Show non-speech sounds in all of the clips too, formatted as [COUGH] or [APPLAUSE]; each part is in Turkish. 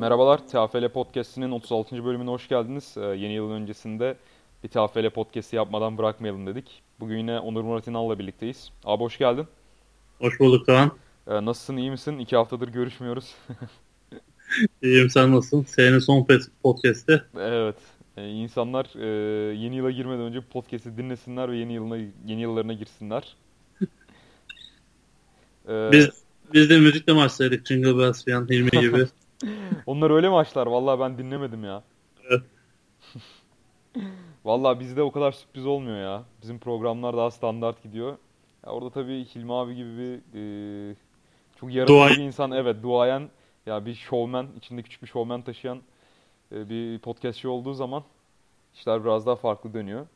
Merhabalar, TFL Podcast'inin 36. bölümüne hoş geldiniz. Ee, yeni yılın öncesinde bir TFL Podcast'i yapmadan bırakmayalım dedik. Bugün yine Onur Murat İnal'la birlikteyiz. Abi hoş geldin. Hoş bulduk Kaan. Ee, nasılsın, iyi misin? İki haftadır görüşmüyoruz. [LAUGHS] İyiyim, sen nasılsın? Senin son podcast'te. evet, ee, insanlar e, yeni yıla girmeden önce podcast'i dinlesinler ve yeni yılına yeni yıllarına girsinler. Ee, biz biz de müzikle maçlaydık Jingle Bells falan Hilmi [LAUGHS] gibi. Onlar öyle maçlar. Vallahi ben dinlemedim ya. Evet. [LAUGHS] Vallahi bizde o kadar sürpriz olmuyor ya. Bizim programlar daha standart gidiyor. Ya orada tabii Hilmi abi gibi bir e, çok yaratıcı bir insan. Evet duayen ya bir showman, içinde küçük bir showman taşıyan e, bir podcastçi olduğu zaman işler biraz daha farklı dönüyor.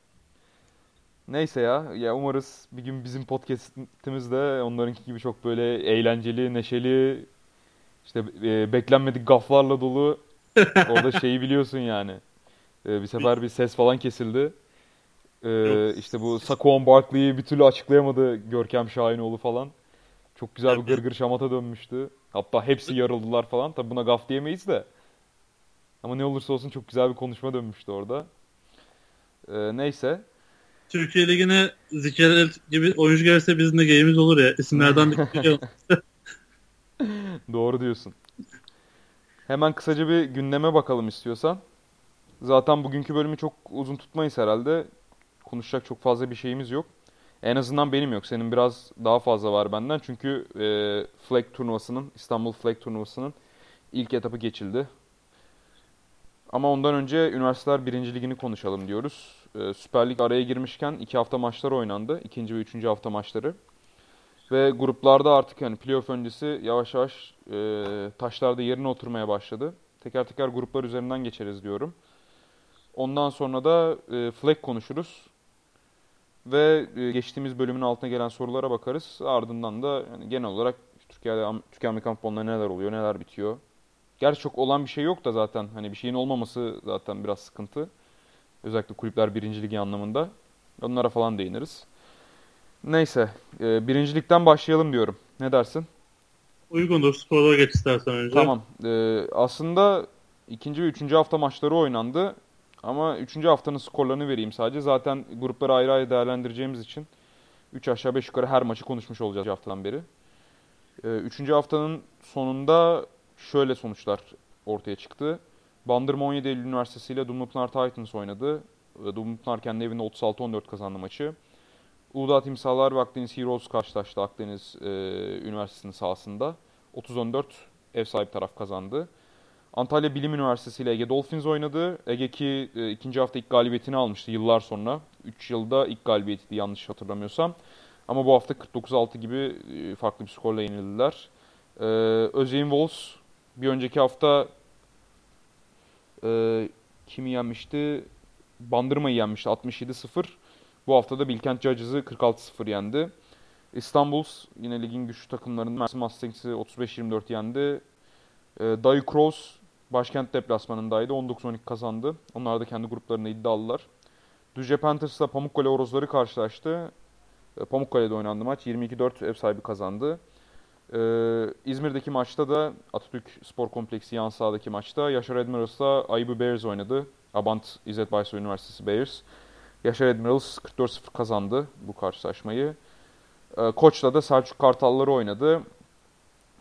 Neyse ya, ya umarız bir gün bizim podcast'imiz de onlarınki gibi çok böyle eğlenceli, neşeli, işte e, beklenmedik gaflarla dolu. [LAUGHS] Orada şeyi biliyorsun yani. E, bir sefer bir ses falan kesildi. E, işte bu Saquon Barkley'i bir türlü açıklayamadı Görkem Şahinoğlu falan. Çok güzel bir gırgır şamata dönmüştü. Hatta hepsi yarıldılar falan. Tabi buna gaf diyemeyiz de. Ama ne olursa olsun çok güzel bir konuşma dönmüştü orada. E, neyse. Türkiye Ligi'ne Ziker gibi oyuncu gelirse bizim de geyimiz olur ya. İsimlerden bir [LAUGHS] [LAUGHS] Doğru diyorsun. Hemen kısaca bir gündeme bakalım istiyorsan. Zaten bugünkü bölümü çok uzun tutmayız herhalde. Konuşacak çok fazla bir şeyimiz yok. En azından benim yok. Senin biraz daha fazla var benden. Çünkü e, Flag turnuvasının, İstanbul Flag turnuvasının ilk etapı geçildi. Ama ondan önce üniversiteler birinci ligini konuşalım diyoruz. E, Süper Lig araya girmişken iki hafta maçlar oynandı. ikinci ve üçüncü hafta maçları. Ve gruplarda artık yani playoff öncesi yavaş yavaş e, taşlarda yerine oturmaya başladı. Teker teker gruplar üzerinden geçeriz diyorum. Ondan sonra da e, flag konuşuruz. Ve e, geçtiğimiz bölümün altına gelen sorulara bakarız. Ardından da yani genel olarak Türkiye'de Türkiye Amerikan futbolunda neler oluyor, neler bitiyor. Gerçi çok olan bir şey yok da zaten. Hani bir şeyin olmaması zaten biraz sıkıntı. Özellikle kulüpler birinci ligi anlamında. Onlara falan değiniriz. Neyse. E, birincilikten başlayalım diyorum. Ne dersin? Uygundur. Skorlara geç istersen önce. Tamam. E, aslında ikinci ve üçüncü hafta maçları oynandı. Ama üçüncü haftanın skorlarını vereyim sadece. Zaten grupları ayrı ayrı değerlendireceğimiz için 3 aşağı 5 yukarı her maçı konuşmuş olacağız haftadan beri. E, üçüncü haftanın sonunda şöyle sonuçlar ortaya çıktı. Bandırma 17 Eylül Üniversitesi ile Dumlupınar Titans oynadı. Dumlupınar kendi evinde 36-14 kazandı maçı. Uludağ Timsahlar ve Akdeniz Heroes karşılaştı Akdeniz e, Üniversitesi'nin sahasında. 30-14 ev sahibi taraf kazandı. Antalya Bilim Üniversitesi ile Ege Dolphins oynadı. Ege ki e, ikinci hafta ilk galibiyetini almıştı yıllar sonra. 3 yılda ilk galibiyeti yanlış hatırlamıyorsam. Ama bu hafta 49-6 gibi e, farklı bir skorla yenildiler. E, Özyeğin Wolves bir önceki hafta e, kimi yenmişti? Bandırma'yı yenmişti 67-0. Bu hafta da Bilkent Judges'ı 46-0 yendi. İstanbul yine ligin güçlü takımlarında Mersin Mustangs'i 35-24 yendi. E, Dayı Cross başkent deplasmanındaydı. 19-12 kazandı. Onlar da kendi gruplarına iddialılar. Düzce Panthers'la Pamukkale Orozları karşılaştı. E, Pamukkale'de oynandı maç. 22-4 ev sahibi kazandı. Ee, İzmir'deki maçta da Atatürk Spor Kompleksi yan sahadaki maçta Yaşar Admirals'la Ayıbı Bears oynadı. Abant İzzet Baysoy Üniversitesi Bears. Yaşar Admirals 44-0 kazandı bu karşılaşmayı. Ee, Koç'la da Selçuk Kartalları oynadı.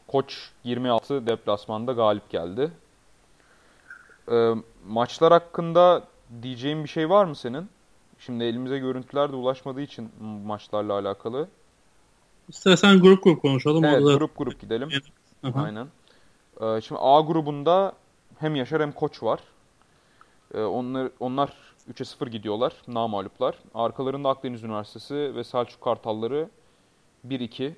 Koç 26 deplasmanda galip geldi. Ee, maçlar hakkında diyeceğin bir şey var mı senin? Şimdi elimize görüntüler de ulaşmadığı için maçlarla alakalı. İstersen grup grup konuşalım. Evet orada... grup grup gidelim. Aynen. Ee, şimdi A grubunda hem Yaşar hem Koç var. Ee, onlar, onlar 3'e 0 gidiyorlar. Namaluplar. Arkalarında Akdeniz Üniversitesi ve Selçuk Kartalları 1-2.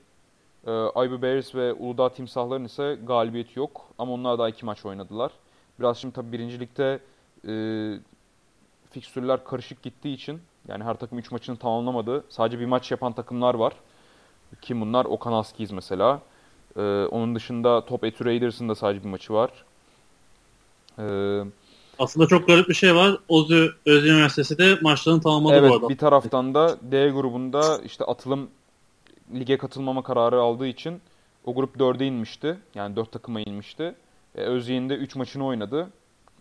Ee, Aybu Bears ve Uludağ Timsahların ise galibiyeti yok. Ama onlar da iki maç oynadılar. Biraz şimdi tabii birincilikte e, fikstürler karışık gittiği için yani her takım 3 maçını tamamlamadı. Sadece bir maç yapan takımlar var. Kim bunlar? Okan Askiz mesela. Ee, onun dışında Top Etu Raiders'ın da sadece bir maçı var. Ee, Aslında çok garip bir şey var. Ozu Özyeğin Üniversitesi de maçlarını tamamladı evet, bu adam. bir taraftan da D grubunda işte atılım lige katılmama kararı aldığı için o grup 4'e inmişti. Yani 4 takıma inmişti. E, Özyeğin de 3 maçını oynadı.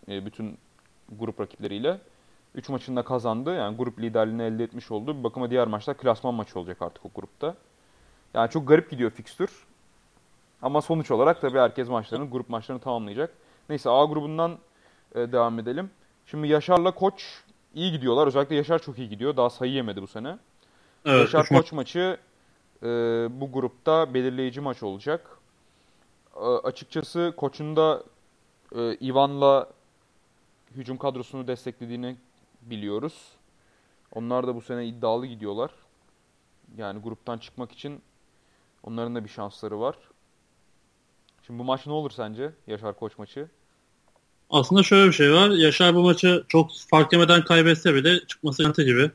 E, bütün grup rakipleriyle. 3 maçında kazandı. Yani grup liderliğini elde etmiş oldu. Bir bakıma diğer maçlar klasman maçı olacak artık o grupta. Yani çok garip gidiyor fikstür. Ama sonuç olarak tabii herkes maçlarını, grup maçlarını tamamlayacak. Neyse A grubundan e, devam edelim. Şimdi Yaşar'la Koç iyi gidiyorlar. Özellikle Yaşar çok iyi gidiyor. Daha sayı yemedi bu sene. Evet, Yaşar Koç maçı e, bu grupta belirleyici maç olacak. E, açıkçası Koç'un da e, Ivan'la hücum kadrosunu desteklediğini biliyoruz. Onlar da bu sene iddialı gidiyorlar. Yani gruptan çıkmak için onların da bir şansları var. Şimdi bu maç ne olur sence? Yaşar Koç maçı. Aslında şöyle bir şey var. Yaşar bu maçı çok fark yemeden kaybetse bile çıkması garanti gibi.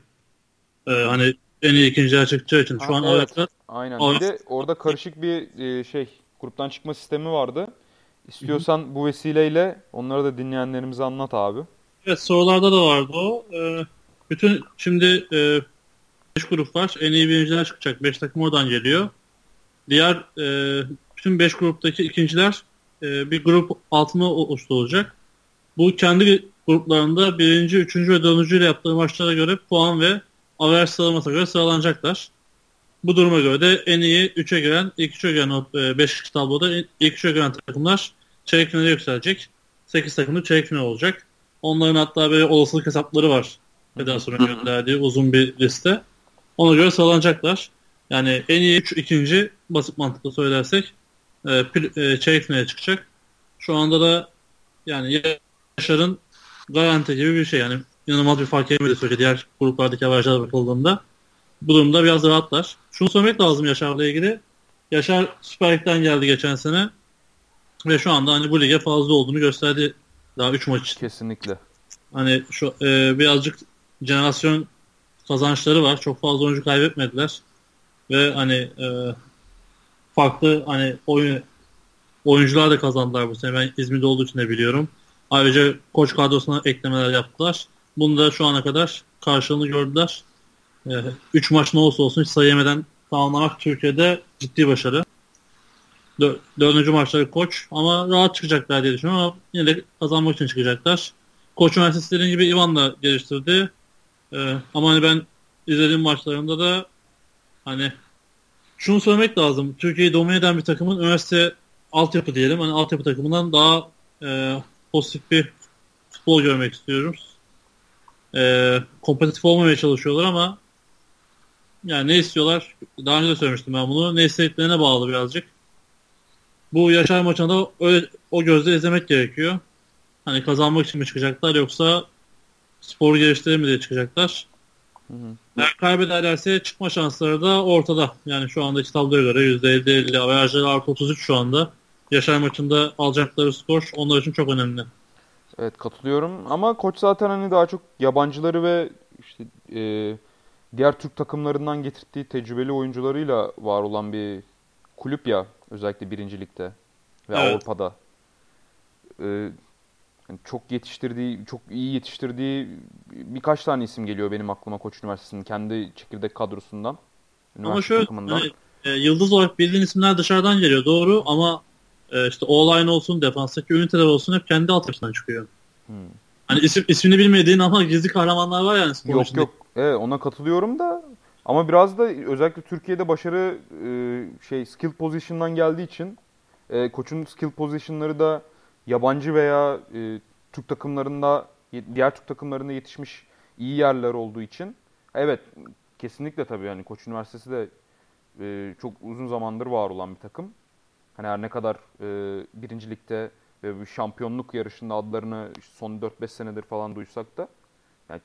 Ee, hani en iyi ikinciler çıkacağı için. Şu Ha, an evet. Ajax'lar Aynen. Ama- Bir de orada karışık bir e, şey gruptan çıkma sistemi vardı. İstiyorsan bu vesileyle onları da dinleyenlerimize anlat abi. Evet sorularda da vardı o. Ee, bütün şimdi 5 grup var. En iyi birinciler çıkacak. 5 takım oradan geliyor. Diğer e, bütün 5 gruptaki ikinciler e, bir grup altına oluşturulacak. Bu kendi gruplarında birinci, üçüncü ve dördüncü ile yaptığı maçlara göre puan ve averaj sıralamasına göre sıralanacaklar. Bu duruma göre de en iyi 3'e giren, ilk 3'e giren 5 kişi tabloda ilk 3'e giren takımlar çeyrek finale yükselecek. 8 takımlı çeyrek final olacak. Onların hatta böyle olasılık hesapları var. Federasyonun gönderdiği uzun bir liste. Ona göre sıralanacaklar. Yani en iyi 3 ikinci basit mantıkla söylersek e, pil- e, çeyrek finale çıkacak. Şu anda da yani Yaşar'ın garanti gibi bir şey. Yani inanılmaz bir fark yemedi sürece diğer gruplardaki avarajlara bakıldığında. Bu durumda biraz rahatlar. Şunu söylemek lazım Yaşar'la ilgili. Yaşar Süper Lig'den geldi geçen sene. Ve şu anda hani bu lige fazla olduğunu gösterdi daha 3 maç için. Kesinlikle. Hani şu e, birazcık jenerasyon kazançları var. Çok fazla oyuncu kaybetmediler. Ve hani e, farklı hani oyun oyuncular da kazandılar bu sene. Ben İzmir'de olduğu için de biliyorum. Ayrıca koç kadrosuna eklemeler yaptılar. Bunu da şu ana kadar karşılığını gördüler. 3 maç ne olsa olsun hiç sayı yemeden tamamlamak Türkiye'de ciddi başarı. Dö- dördüncü maçları koç ama rahat çıkacaklar diye düşünüyorum ama yine de kazanmak için çıkacaklar. Koç Üniversitesi dediğim gibi Ivan da geliştirdi. Ee, ama hani ben izlediğim maçlarında da hani şunu söylemek lazım. Türkiye'yi domine eden bir takımın üniversite altyapı diyelim. Hani altyapı takımından daha e, pozitif bir futbol görmek istiyoruz. E, kompetitif olmamaya çalışıyorlar ama yani ne istiyorlar? Daha önce de söylemiştim ben bunu. Ne istediklerine bağlı birazcık. Bu Yaşar maçında da öyle, o gözle izlemek gerekiyor. Hani kazanmak için mi çıkacaklar yoksa sporu geliştirelim mi diye çıkacaklar. Hı hı. Eğer kaybederlerse çıkma şansları da ortada. Yani şu andaki tabloya göre %50-50 averajları artı 33 şu anda. Yaşar maçında alacakları skor onlar için çok önemli. Evet katılıyorum ama koç zaten hani daha çok yabancıları ve işte e, diğer Türk takımlarından getirdiği tecrübeli oyuncularıyla var olan bir kulüp ya özellikle birincilikte ve Evet. Avrupa'da. E, yani çok yetiştirdiği, çok iyi yetiştirdiği birkaç tane isim geliyor benim aklıma Koç Üniversitesi'nin kendi çekirdek kadrosundan, Ama şöyle takımından. hani, e, yıldız olarak bildiğin isimler dışarıdan geliyor doğru ama e, işte O-line olsun, defanstaki üniteler olsun hep kendi altyapısından çıkıyor. Hmm. Hani isim, ismini bilmediğin ama gizli kahramanlar var yani spor Yok içinde. yok. Evet ona katılıyorum da ama biraz da özellikle Türkiye'de başarı e, şey skill position'dan geldiği için e, koçun skill position'ları da yabancı veya e, Türk takımlarında diğer Türk takımlarında yetişmiş iyi yerler olduğu için evet kesinlikle tabii yani Koç Üniversitesi de e, çok uzun zamandır var olan bir takım. Hani her ne kadar e, birincilikte ve bir şampiyonluk yarışında adlarını son 4-5 senedir falan duysak da yani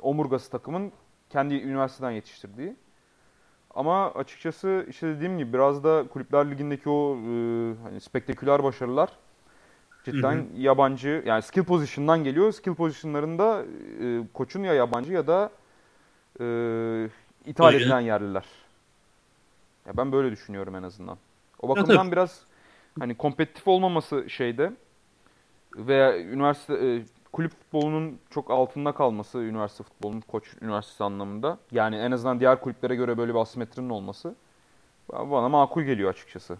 omurgası takımın kendi üniversiteden yetiştirdiği. Ama açıkçası işte dediğim gibi biraz da Kulüpler Ligi'ndeki o e, hani spektaküler başarılar cidden Hı yabancı yani skill position'dan geliyor. Skill position'larında e, koçun ya yabancı ya da e, ithal Öyle. edilen yerliler. Ya ben böyle düşünüyorum en azından. O tabii. bakımdan biraz hani kompetitif olmaması şeyde veya üniversite e, kulüp futbolunun çok altında kalması üniversite futbolunun koç üniversitesi anlamında. Yani en azından diğer kulüplere göre böyle bir asimetrinin olması bana makul geliyor açıkçası.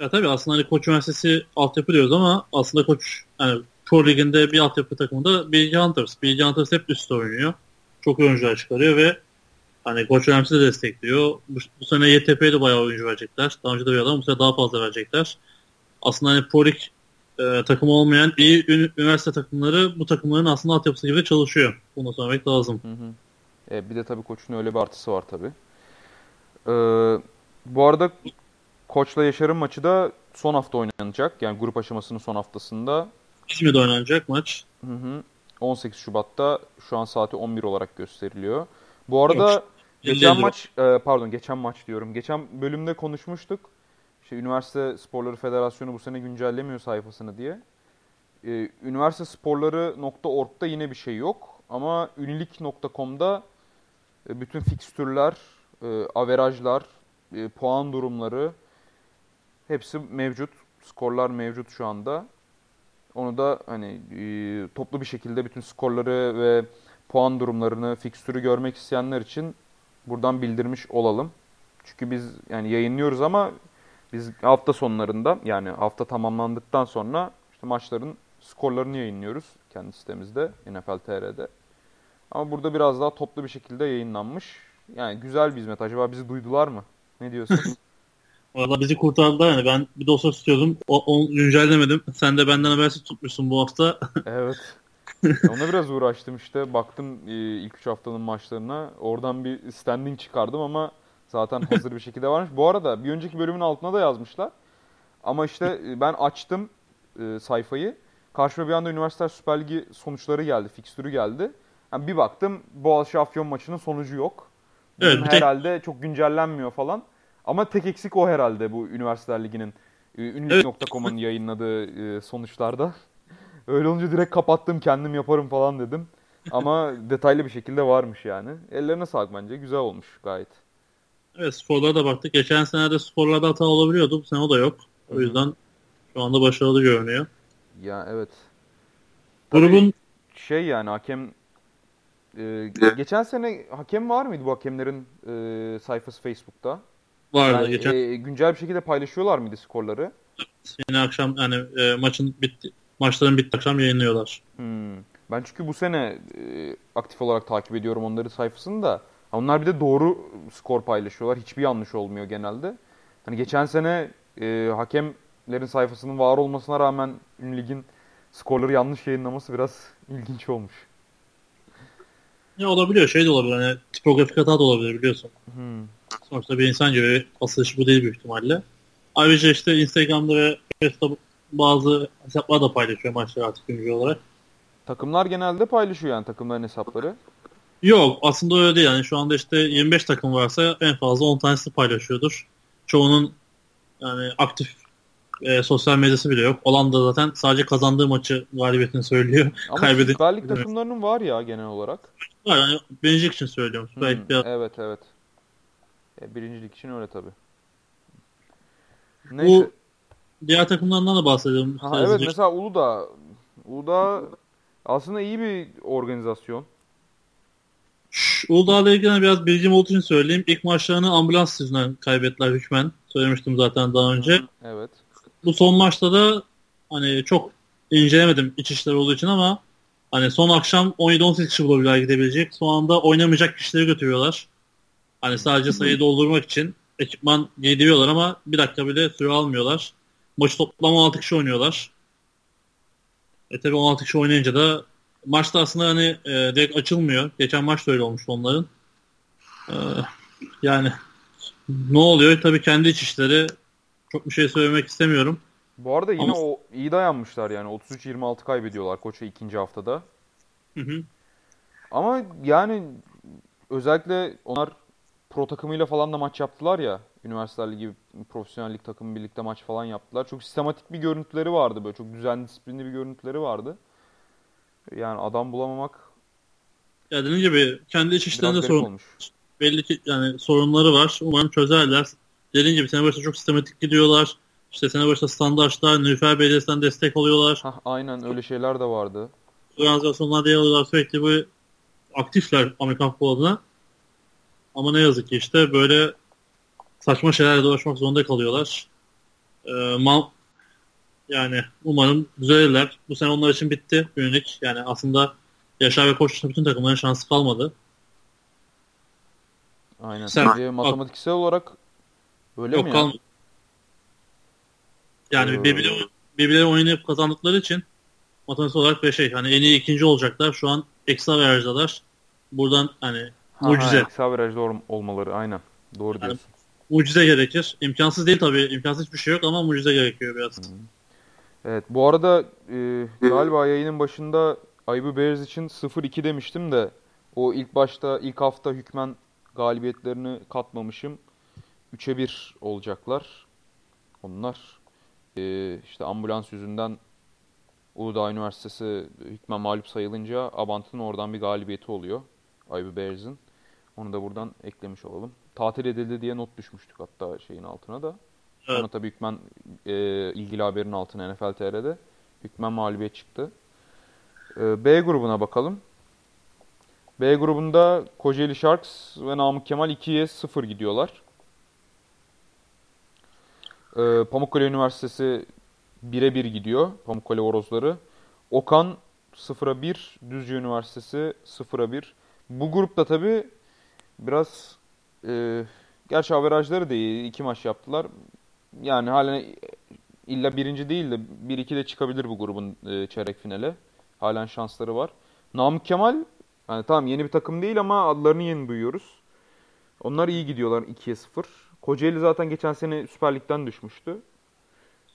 Ya tabii aslında hani Koç Üniversitesi altyapı diyoruz ama aslında Koç yani Pro Ligi'nde bir altyapı takımında Bilgi Hunters. Bilgi Hunters hep üstte oynuyor. Çok oyuncular çıkarıyor ve hani Koç Üniversitesi de destekliyor. Bu, bu sene YTP'ye de bayağı oyuncu verecekler. Daha önce de ama bu sene daha fazla verecekler. Aslında hani Pro Lig e, takımı olmayan iyi ün- üniversite takımları bu takımların aslında altyapısı gibi çalışıyor. Bunu söylemek lazım. Hı hı. E, bir de tabii koçun öyle bir artısı var tabii. Ee, bu arada Koç'la Yaşar'ın maçı da son hafta oynanacak. Yani grup aşamasının son haftasında. İzmir'de oynanacak maç. Hı hı. 18 Şubat'ta şu an saati 11 olarak gösteriliyor. Bu arada Yok, geçen 50 maç e, pardon geçen maç diyorum. Geçen bölümde konuşmuştuk. İşte Üniversite Sporları Federasyonu bu sene güncellemiyor sayfasını diye. E, üniversitesporları.org'da yine bir şey yok. Ama unilik.com'da e, bütün fikstürler, e, averajlar, e, puan durumları hepsi mevcut. Skorlar mevcut şu anda. Onu da hani e, toplu bir şekilde bütün skorları ve puan durumlarını, fikstürü görmek isteyenler için buradan bildirmiş olalım. Çünkü biz yani yayınlıyoruz ama biz hafta sonlarında yani hafta tamamlandıktan sonra işte maçların skorlarını yayınlıyoruz kendi sitemizde NFL TR'de. Ama burada biraz daha toplu bir şekilde yayınlanmış. Yani güzel bir hizmet. Acaba bizi duydular mı? Ne diyorsun? [LAUGHS] Valla bizi kurtardılar yani ben bir dosya tutuyordum. O, onu güncellemedim. Sen de benden habersiz tutmuşsun bu hafta. Evet. [LAUGHS] Ona biraz uğraştım işte. Baktım e, ilk 3 haftanın maçlarına. Oradan bir standing çıkardım ama zaten hazır bir şekilde varmış. Bu arada bir önceki bölümün altına da yazmışlar. Ama işte e, ben açtım e, sayfayı. Karşıma bir anda Üniversiteler Süper Ligi sonuçları geldi, fikstürü geldi. Yani bir baktım Boğaziçi Afyon maçının sonucu yok. Evet, tek- herhalde çok güncellenmiyor falan. Ama tek eksik o herhalde bu Üniversiteler Ligi'nin ünlük.com'un yayınladığı e, sonuçlarda. Öyle olunca direkt kapattım kendim yaparım falan dedim. Ama [LAUGHS] detaylı bir şekilde varmış yani. Ellerine sağlık bence. Güzel olmuş gayet. evet skorlara da baktık. Geçen sene de skorlarda hata olabiliyordu. Bu sene o da yok. O yüzden şu anda başarılı görünüyor. Ya evet. Tabii Grubun şey yani hakem e, geçen sene hakem var mıydı bu hakemlerin e, sayfası Facebook'ta? vardı. Yani Geçen e, güncel bir şekilde paylaşıyorlar mıydı skorları? yine akşam yani e, maçın bitti maçların bitti akşam yayınlıyorlar. Hmm. Ben çünkü bu sene e, aktif olarak takip ediyorum onların sayfasını da. Onlar bir de doğru skor paylaşıyorlar. Hiçbir yanlış olmuyor genelde. Hani geçen sene e, hakemlerin sayfasının var olmasına rağmen Ünlü Lig'in skorları yanlış yayınlaması biraz [LAUGHS] ilginç olmuş. Ya olabiliyor şey de olabilir hani tipografik hata da olabilir biliyorsun. Hmm. Sonuçta bir insan gibi asıl işi bu değil büyük ihtimalle. Ayrıca işte Instagram'da ve Facebook'ta bazı hesaplar da paylaşıyor maçları artık güncel olarak. Takımlar genelde paylaşıyor yani takımların hesapları. Yok aslında öyle değil yani şu anda işte 25 takım varsa en fazla 10 tanesi paylaşıyordur. Çoğunun yani aktif e, sosyal medyası bile yok. Olan da zaten sadece kazandığı maçı galibiyetini söylüyor. Ama [LAUGHS] Kaybedin- Süper Lig takımlarının var ya genel olarak. Var yani birincilik için söylüyorum. Süper Hmm, biraz- Evet evet. E, birincilik için öyle tabii. Neyse. Diğer takımlardan da bahsedelim. Ha, evet mesela Uludağ. Uludağ aslında iyi bir organizasyon. Uludağ'la ilgili biraz bilgim olduğu için söyleyeyim. İlk maçlarını ambulans yüzünden kaybettiler hükmen. Söylemiştim zaten daha önce. Evet. Bu son maçta da hani çok incelemedim iç işler olduğu için ama hani son akşam 17-18 kişi bulabilirler gidebilecek. Son anda oynamayacak kişileri götürüyorlar. Hani sadece sayıyı doldurmak için ekipman giydiriyorlar ama bir dakika bile süre almıyorlar. Maçı toplam 16 kişi oynuyorlar. E tabi 16 kişi oynayınca da maçta aslında hani e, direkt açılmıyor. Geçen maç da öyle olmuştu onların. E, yani ne oluyor? Tabii kendi iç işleri çok bir şey söylemek istemiyorum. Bu arada yine Ama- o iyi dayanmışlar yani. 33-26 kaybediyorlar Koç'a ikinci haftada. Hı hı. Ama yani özellikle onlar pro takımıyla falan da maç yaptılar ya. Üniversiteler Ligi, profesyonel lig takımı birlikte maç falan yaptılar. Çok sistematik bir görüntüleri vardı böyle. Çok düzenli, disiplinli bir görüntüleri vardı. Yani adam bulamamak Ya dediğim gibi kendi iç işlerinde sorun, olmuş. belli ki yani sorunları var. Umarım çözerler. Dediğim gibi sene başta çok sistematik gidiyorlar. İşte sene başta standartlar, Nilüfer Belediyesi'nden destek alıyorlar. Hah, aynen öyle şeyler de vardı. Organizasyonlar yer alıyorlar. Sürekli bu aktifler Amerikan futbolu adına. Ama ne yazık ki işte böyle saçma şeylerle dolaşmak zorunda kalıyorlar. E, mal, yani umarım düzelirler. Bu sene onlar için bitti Münih. Yani aslında Yaşar ve Koç bütün takımların şansı kalmadı. Aynen. Sen, e, matematiksel olarak öyle yok, mi kalmadı. Yani ee... birbirleri, birbirleri oynayıp kazandıkları için matematiksel olarak ve şey hani en iyi ikinci olacaklar. Şu an eksi averajdalar. Buradan hani ha, mucize. Eksi averajda olmaları aynen. Doğru yani, diyorsun. Mucize gerekir. İmkansız değil tabii. İmkansız hiçbir şey yok ama mucize gerekiyor biraz. Evet bu arada e, galiba yayının başında Aybu Bears için 0-2 demiştim de o ilk başta ilk hafta hükmen galibiyetlerini katmamışım. 3'e 1 olacaklar. Onlar e, işte ambulans yüzünden Uludağ Üniversitesi hükmen mağlup sayılınca Abant'ın oradan bir galibiyeti oluyor. Aybu Bears'ın. Onu da buradan eklemiş olalım. Tatil edildi diye not düşmüştük hatta şeyin altına da. Sonra evet. tabii hükmen e, ilgili haberin altına NFL TR'de hükmen mağlubiyet çıktı. E, B grubuna bakalım. B grubunda Kocaeli Sharks ve Namık Kemal 2'ye 0 gidiyorlar. E, Pamukkale Üniversitesi 1'e 1 gidiyor. Pamukkale Orozları. Okan 0'a 1. Düzce Üniversitesi 0'a 1. Bu grupta tabii biraz e, gerçi averajları da iyi. iki maç yaptılar. Yani halen illa birinci değil de 1-2 de çıkabilir bu grubun e, çeyrek finale. Halen şansları var. Namık Kemal yani tamam yeni bir takım değil ama adlarını yeni duyuyoruz. Onlar iyi gidiyorlar 2'ye 0. Kocaeli zaten geçen sene Süper Lig'den düşmüştü.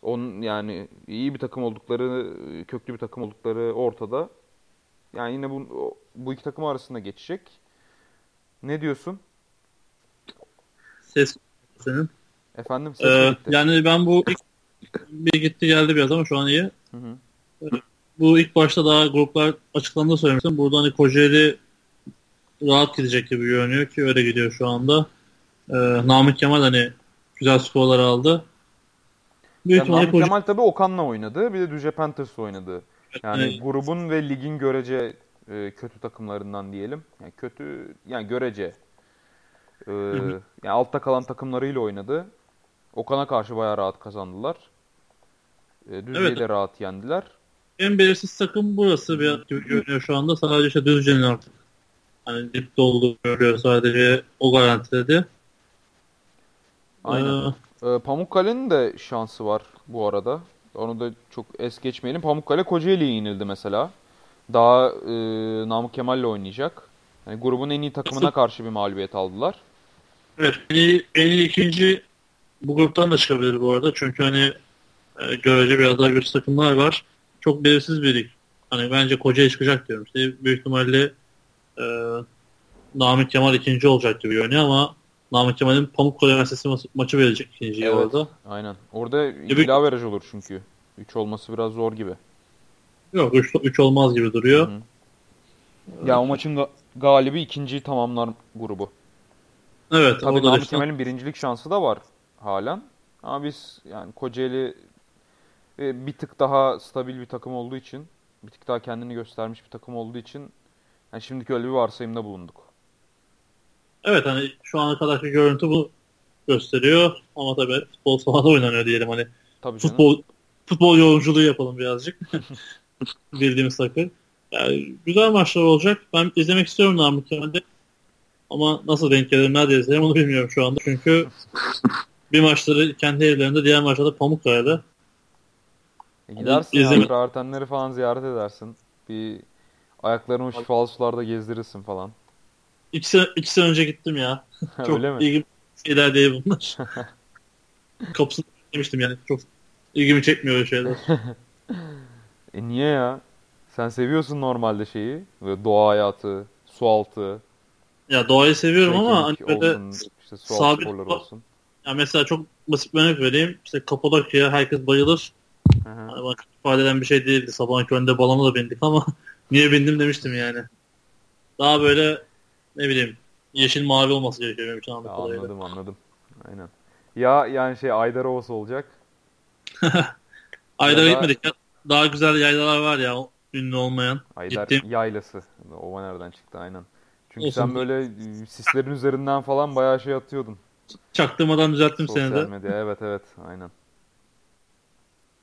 On yani iyi bir takım oldukları, köklü bir takım oldukları ortada. Yani yine bu bu iki takım arasında geçecek. Ne diyorsun? Ses senin. Efendim ses ee, Yani ben bu ilk [LAUGHS] bir gitti geldi biraz ama şu an iyi. Hı hı. Bu ilk başta daha gruplar açıklandı söylemiştim. Burada hani Kocaeli rahat gidecek gibi görünüyor ki öyle gidiyor şu anda. Ee, Namık Kemal hani güzel skorlar aldı. Büyük yani Namık Koca... Kemal tabii Okan'la oynadı. Bir de Düzce Panthers oynadı. Yani evet. grubun ve ligin görece e, kötü takımlarından diyelim. Yani kötü yani görece e, yani altta kalan takımlarıyla oynadı. Okan'a karşı bayağı rahat kazandılar. E, Düzce'yi evet. de rahat yendiler. En belirsiz takım burası bir görünüyor şu anda. Sadece işte Düzce'nin artık hani dipte olduğu görüyor sadece o garantiledi. Aynen. Ee, e, Pamukkale'nin de şansı var bu arada. Onu da çok es geçmeyelim. Pamukkale Kocaeli'ye yenildi mesela. Daha e, Namık Kemal'le oynayacak. Yani grubun en iyi takımına karşı bir mağlubiyet aldılar. Evet. En iyi, en iyi ikinci bu gruptan da çıkabilir bu arada. Çünkü hani e, görece biraz daha güçlü takımlar var. Çok belirsiz bir lig. Hani bence Kocaeli çıkacak diyorum. İşte büyük ihtimalle e, Namık Kemal ikinci olacak gibi görünüyor ama Namık Kemal'in Pamukkale Üniversitesi ma- maçı verecek ikinciyi evet, orada. Aynen. Orada ikili averaj olur çünkü. 3 olması biraz zor gibi. Yok 3 olmaz gibi duruyor. Hı-hı. Ya o maçın ga- galibi ikinciyi tamamlar grubu. Evet. Tabii Namık işte... Kemal'in birincilik şansı da var halen. Ama biz yani Kocaeli e, bir tık daha stabil bir takım olduğu için, bir tık daha kendini göstermiş bir takım olduğu için yani şimdiki öyle bir varsayımda bulunduk. Evet hani şu ana kadarki görüntü bu gösteriyor ama tabii futbol sahada oynanıyor diyelim hani. Tabii futbol futbol yorumculuğu yapalım birazcık. [LAUGHS] Bildiğimiz takım. Yani güzel maçlar olacak. Ben izlemek istiyorum Namık Kemal'de. Ama nasıl denk gelir, nerede onu bilmiyorum şu anda. Çünkü bir maçları kendi evlerinde, diğer maçlarda Pamukkale'de. E gidersin İzleme... ya, travertenleri falan ziyaret edersin. Bir ayaklarını şifalı sularda gezdirirsin falan. İki sene, iki sene önce gittim ya. [LAUGHS] Çok Öyle mi? ilgim şeyler değil bunlar. [LAUGHS] Kapısını demiştim yani. Çok ilgimi çekmiyor öyle şeyler. [LAUGHS] e niye ya? Sen seviyorsun normalde şeyi. Böyle doğa hayatı, su altı. Ya doğayı seviyorum Trekking ama hani böyle olsun, işte sabit olsun. Ya mesela çok basit bir örnek vereyim. İşte Kapadokya herkes bayılır. Hani bak ifade eden bir şey değildi. Sabahın köründe balona da bindik ama [LAUGHS] niye bindim demiştim yani. Daha böyle ne bileyim yeşil mavi olması gerekiyor benim için anladım. Anladım anladım. Aynen. Ya yani şey Aydarovası olacak. [LAUGHS] Aydar'a da... gitmedik. Daha güzel yaylalar var ya ünlü olmayan. Aydar Gittim. yaylası. Ova nereden çıktı aynen. Çünkü Olsun. sen böyle e, sislerin üzerinden falan bayağı şey atıyordun. Çaktırmadan düzelttim Sosyal seni de. medya evet evet aynen.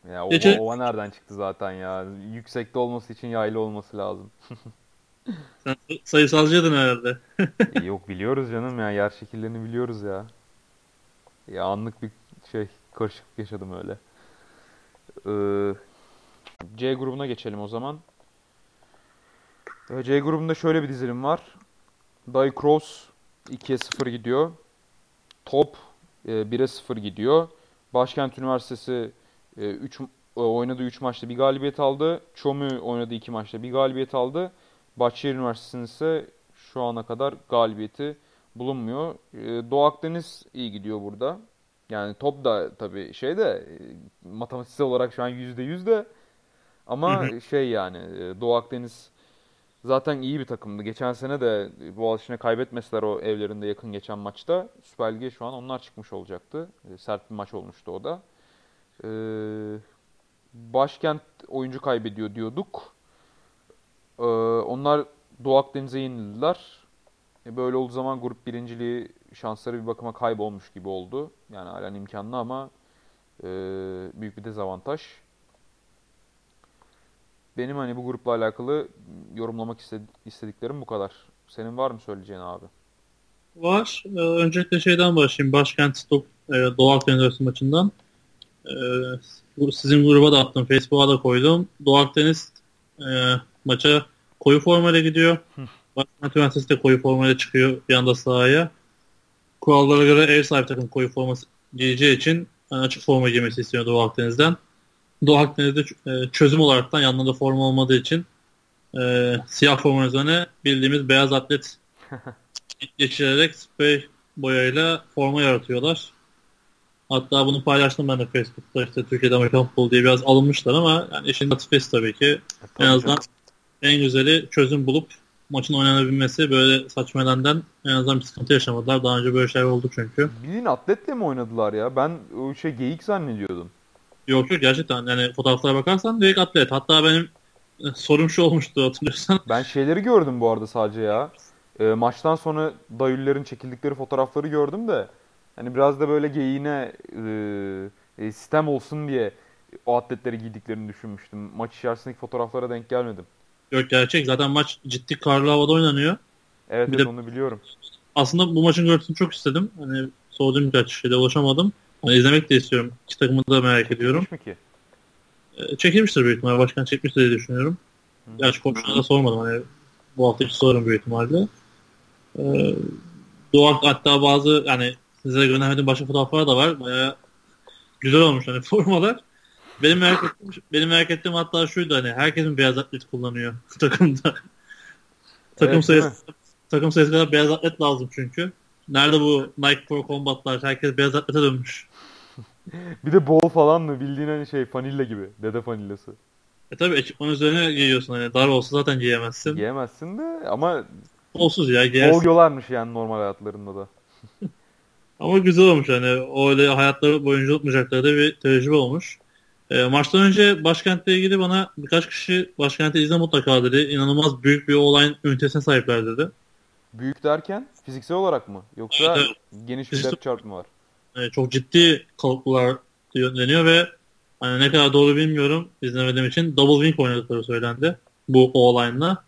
Ya ova, Gece- ova nereden çıktı zaten ya? Yüksekte olması için yaylı olması lazım. [LAUGHS] Sen sayısalcıydın herhalde. [LAUGHS] E, Yok biliyoruz canım ya yer şekillerini biliyoruz ya. Ya anlık bir şey karışıklık yaşadım öyle. Ee, C grubuna geçelim o zaman. Ee, C grubunda şöyle bir dizilim var. Die Cross 2'ye 0 gidiyor. Top e, 1'e 0 gidiyor. Başkent Üniversitesi 3 oynadığı 3 maçta bir galibiyet aldı. Çomü oynadığı 2 maçta bir galibiyet aldı. Bahçeşehir Üniversitesi'nin ise şu ana kadar galibiyeti bulunmuyor. Ee, Doğu Akdeniz iyi gidiyor burada. Yani top da tabii şey de e, matematiksel olarak şu an %100 de ama şey yani e, Doğu Akdeniz zaten iyi bir takımdı. Geçen sene de Boğaziçi'ne kaybetmeseler o evlerinde yakın geçen maçta Süper Lig'e şu an onlar çıkmış olacaktı. E, Sert bir maç olmuştu o da. Ee, Başkent oyuncu kaybediyor diyorduk. Ee, onlar Doğu Akdeniz'e yenildiler. E, böyle olduğu zaman grup birinciliği şansları bir bakıma kaybolmuş gibi oldu. Yani halen imkanlı ama e, büyük bir dezavantaj. Benim hani bu grupla alakalı yorumlamak iste- istediklerim bu kadar. Senin var mı söyleyeceğin abi? Var. Ee, öncelikle şeyden başlayayım. Başkent Top e, Doğu Akdeniz arası maçından. Bu sizin gruba da attım. Facebook'a da koydum. Doğu Akdeniz e, maça koyu formayla gidiyor. Başkent Üniversitesi de koyu formayla çıkıyor bir anda sahaya. Kurallara göre ev sahibi takım koyu forması giyeceği için açık forma giymesi istiyor Doğu Akdeniz'den. Doğu Akdeniz'de e, çözüm olaraktan yanında da forma olmadığı için e, siyah formanın üzerine bildiğimiz beyaz atlet [LAUGHS] geçirerek sprey boyayla forma yaratıyorlar. Hatta bunu paylaştım ben de Facebook'ta işte Türkiye'de Amerikan futbolu diye biraz alınmışlar ama yani işin latifesi tabii ki en azından en güzeli çözüm bulup maçın oynanabilmesi böyle saçma nedenden en azından bir sıkıntı yaşamadılar. Daha önce böyle şeyler oldu çünkü. Bildiğin atletle mi oynadılar ya? Ben o şey geyik zannediyordum. Yok yok gerçekten yani fotoğraflara bakarsan direkt atlet. Hatta benim e, sorum şu olmuştu hatırlıyorsan. Ben şeyleri gördüm bu arada sadece ya. E, maçtan sonra dayüllerin çekildikleri fotoğrafları gördüm de hani biraz da böyle geyiğine e, e, sistem olsun diye o atletleri giydiklerini düşünmüştüm. Maç içerisindeki fotoğraflara denk gelmedim. Yok gerçek zaten maç ciddi karlı havada oynanıyor. Evet, Bir evet de- onu biliyorum. Aslında bu maçın görüntüsünü çok istedim. Hani sorduğum birkaç şeyde ulaşamadım. İzlemek de istiyorum. İki takımı da merak ediyorum. Çekilmiş mi ki? Ee, çekilmiştir büyük ihtimalle. Başkan çekmiştir diye düşünüyorum. Gerçi koçlara da sormadım. Hani bu hafta hiç sorarım büyük ihtimalle. Ee, Doğu hatta bazı yani size göndermediğim başka fotoğraflar da var. Bayağı güzel olmuş hani [LAUGHS] formalar. Benim merak ettiğim, benim merak ettiğim hatta şuydu hani herkesin beyaz atlet kullanıyor [LAUGHS] takımda. takım Evet, sayısı takım sayısı kadar beyaz atlet lazım çünkü. Nerede bu Nike Pro Combat'lar? Herkes beyaz atlete dönmüş. [LAUGHS] Bir de bol falan mı? Bildiğin hani şey fanilla gibi. Dede fanillası. E tabi ekipman üzerine giyiyorsun hani dar olsa zaten giyemezsin. Giyemezsin de ama Olsuz ya bol giyersin. giyiyorlarmış yani normal hayatlarında da. [LAUGHS] Ama güzel olmuş hani öyle hayatları boyunca unutmayacakları da bir tecrübe olmuş. E, maçtan önce başkentle ilgili bana birkaç kişi başkenti izle mutlaka dedi. İnanılmaz büyük bir olayın ünitesine sahipler dedi. Büyük derken fiziksel olarak mı? Yoksa Evet, geniş bir depth chart mı var? E, çok ciddi kalıplar yönleniyor ve hani ne kadar doğru bilmiyorum izlemediğim için double wing oynadıkları söylendi bu o olayla.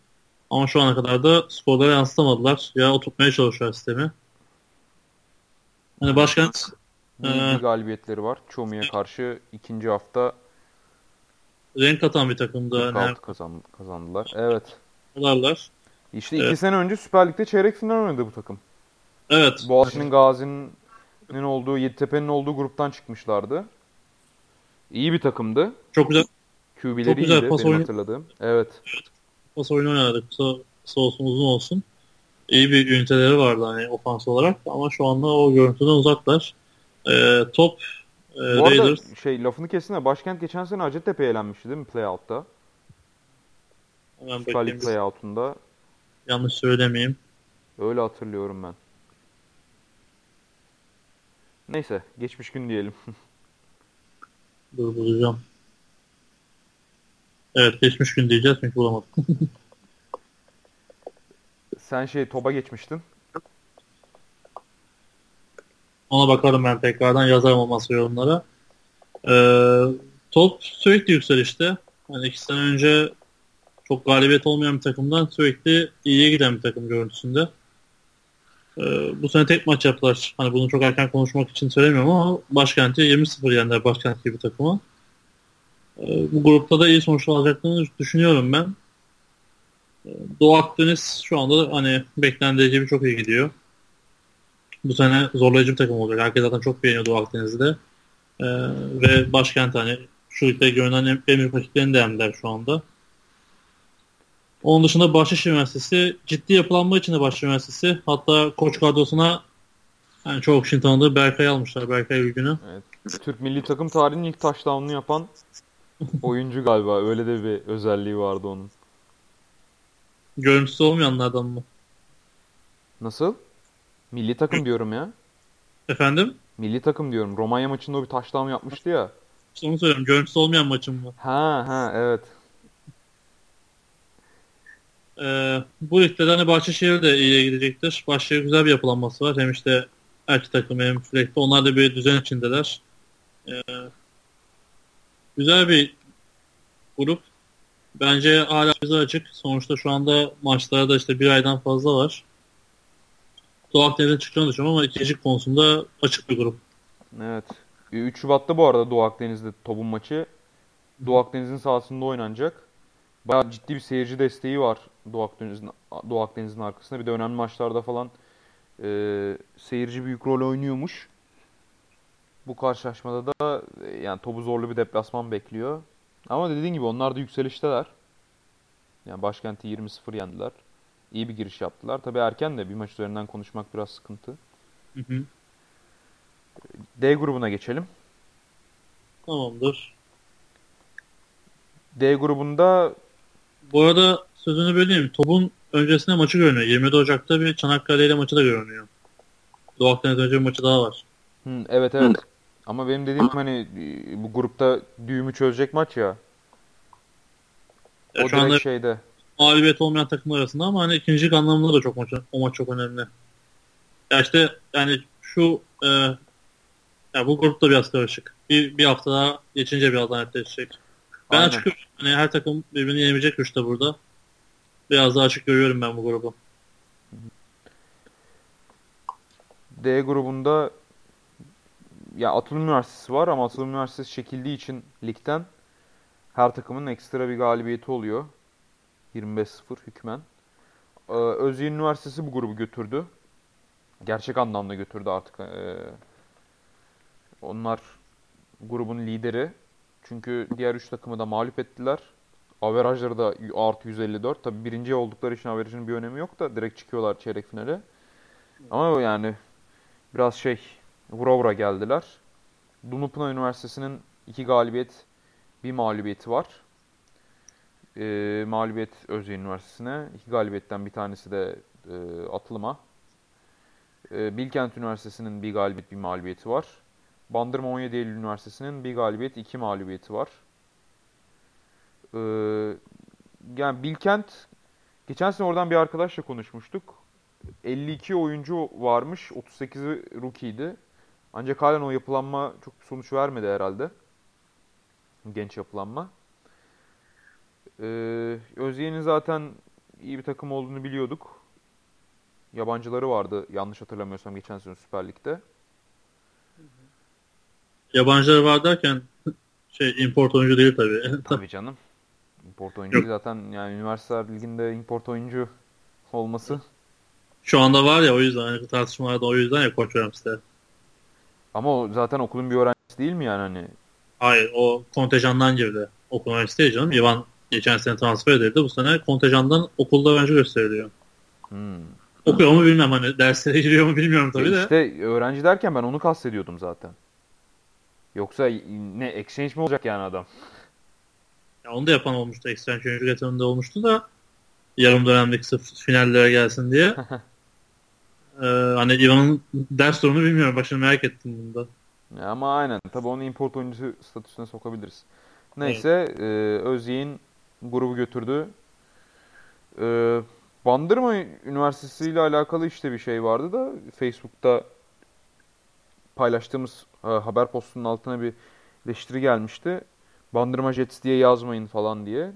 Ama şu ana kadar da skorlara yansıtamadılar. Ya oturtmaya çalışıyor sistemi. Hani Ee, bir galibiyetleri var. Çomi'ye karşı ikinci hafta renk atan bir takımdı. Hani 46 kazan, kazandılar. Evet. herhalde. İşte Evet. iki sene önce Süper Lig'de çeyrek final oynadı bu takım. Evet. Boğaziçi'nin Gazi'nin olduğu, Yeditepe'nin olduğu gruptan çıkmışlardı. İyi bir takımdı. Çok güzel QB'leri Çok güzel iyiydi pas benim oyunu- hatırladığım. Evet. pas oyunu oynadık. Kısa, kısa olsun uzun olsun. İyi bir üniteleri vardı hani ofans olarak ama şu anda o görüntüden uzaklar. Ee, top e, Bu arada Raiders şey lafını kesin de Başkent geçen sene Hacettepe'ye elenmişti değil mi playout'ta? hemen Süper. Lig playout'unda. Yanlış söylemeyeyim. Öyle hatırlıyorum ben. Neyse geçmiş gün diyelim. [LAUGHS] Dur bulacağım. Evet geçmiş gün diyeceğiz çünkü bulamadık. [LAUGHS] Sen şey toba geçmiştin. Ona bakarım ben tekrardan yazarım olmazsa yorumlara. Ee, Top sürekli yükselişte. Hani iki sene önce çok galibiyet olmayan bir takımdan sürekli iyiye giden bir takım görüntüsünde. Ee, bu sene tek maç yaptılar. Hani bunu çok erken konuşmak için söylemiyorum ama başkenti 20-0 yendiler başkent gibi takımı. Ee, bu grupta da iyi sonuçlar alacaklarını düşünüyorum ben. Ee, Doğu Akdeniz şu anda hani beklendiği gibi çok iyi gidiyor. Bu sene zorlayıcı bir takım olacak. Herkes zaten çok beğeniyor Doğu Akdeniz'de. Ee, ve başkent hani şu ligde görünen en en büyük rakiplerini de yendiler şu anda. Onun dışında Bahçeşehir Üniversitesi ciddi yapılanma içinde Bahçeşehir Üniversitesi. Hatta koç kadrosuna yani çok kişinin tanıdığı Berkay'ı almışlar. Berkay Ülgün'ü. Evet. Türk milli takım tarihinin ilk touchdown'unu yapan [LAUGHS] oyuncu galiba. Öyle de bir özelliği vardı onun. Görüntüsü olmayanlardan mı? Nasıl? Milli takım diyorum ya. Efendim? Milli takım diyorum. Romanya maçında o bir touchdown yapmıştı ya. İşte onu söylüyorum. Görüntüsü olmayan maçım mı? Ha ha evet. Ee, bu ligde de hani Bahçeşehir de iyiye gidecektir. Bahçeşehir güzel bir yapılanması var. Hem işte erkek takım hem sürekli. Onlar da bir düzen içindeler. Ee, güzel bir grup. Bence hala bize açık. Sonuçta şu anda maçlarda işte bir aydan fazla var. Doğu Akdeniz'in çıkacağını düşünüyorum ama ikinci konusunda açık bir grup. Evet. 3 Şubat'ta bu arada Doğu Akdeniz'de topun maçı. Doğu Akdeniz'in sahasında oynanacak. Bayağı ciddi bir seyirci desteği var Doğu Akdeniz'in Doğu Akdeniz'in arkasında. Bir de önemli maçlarda falan e, seyirci büyük rol oynuyormuş. Bu karşılaşmada da e, yani topu zorlu bir deplasman bekliyor. Ama dediğin gibi onlar da yükselişteler. Yani başkenti 20-0 yendiler. İyi bir giriş yaptılar. Tabii erken de bir maç üzerinden konuşmak biraz sıkıntı. Hı hı. D grubuna geçelim. Tamamdır. D grubunda Bu arada sözünü böleyim. Topun öncesinde maçı görünüyor. 27 Ocak'ta bir Çanakkale ile maçı da görünüyor. Doğu Akdeniz önce bir maçı daha var. Hı, evet evet. Ama benim dediğim hani e, bu grupta düğümü çözecek maç ya. Ya O şu anda şeyde. mağlubiyet olmayan takımlar arasında ama hani ikincilik anlamında da çok maç, o maç çok önemli. Ya işte yani şu e, ya bu grupta biraz karışık. Bir, bir hafta daha geçince biraz daha netleşecek. Ben Aynen. açık. Hani her takım birbirini yenebilecek güçte burada. Biraz daha açık görüyorum ben bu grubu. D grubunda ya Atılım Üniversitesi var ama Atılım Üniversitesi çekildiği için ligden her takımın ekstra bir galibiyeti oluyor. 25-0 hükmen. Ee, Özyeğin Üniversitesi bu grubu götürdü. Gerçek anlamda götürdü artık. Ee, onlar grubun lideri. Çünkü diğer üç takımı da mağlup ettiler. Averajları da artı 154. Tabii birinci oldukları için averajın bir önemi yok da direkt çıkıyorlar çeyrek finale. Ama yani biraz şey vura vura geldiler. Dumlupınar Üniversitesi'nin iki galibiyet, bir mağlubiyeti var. Ee, mağlubiyet Özyeğin Üniversitesi'ne. İki galibiyetten bir tanesi de e, atılıma. Ee, Bilkent Üniversitesi'nin bir galibiyet, bir mağlubiyeti var. Bandırma 17 Eylül Üniversitesi'nin bir galibiyet, iki mağlubiyeti var. Ee, yani Bilkent, geçen sene oradan bir arkadaşla konuşmuştuk. 52 oyuncu varmış, 38'i rookie'ydi. Ancak halen o yapılanma çok sonuç vermedi herhalde. Genç yapılanma. Ee, Özyeğin'in zaten iyi bir takım olduğunu biliyorduk. Yabancıları vardı yanlış hatırlamıyorsam geçen sene Süper Lig'de. Yabancılar var derken [LAUGHS] şey import oyuncu değil tabii. [LAUGHS] Tabii canım. Import oyuncu zaten yani üniversiteler liginde import oyuncu olması. Şu anda var ya o yüzden hani tartışmalarda o yüzden ya Koç Rams'te. Ama o zaten okulun bir öğrencisi değil mi yani hani? Hayır o kontenjandan girdi. Okul üniversiteye canım. Ivan geçen sene transfer edildi. Bu sene kontenjandan okulda öğrenci gösteriliyor. Hmm. Okuyor mu bilmem hani derslere [LAUGHS] giriyor mu bilmiyorum tabii de. İşte öğrenci derken ben onu kastediyordum zaten. Yoksa ne exchange mi olacak yani adam? Ya onu da yapan olmuştu. Exchange getiriminde olmuştu da yarım dönemlik sırf finallere gelsin diye. [LAUGHS] ee, hani Ivan'ın ders durumunu bilmiyorum. Başını merak ettim bunda. Ya ama aynen. Tabii onu import oyuncusu statüsüne sokabiliriz. Neyse e, Özyeğin grubu götürdü. E, Bandırma Üniversitesi ile alakalı işte bir şey vardı da Facebook'ta paylaştığımız e, haber postunun altına bir eleştiri gelmişti. Bandırma Jets diye yazmayın falan diye.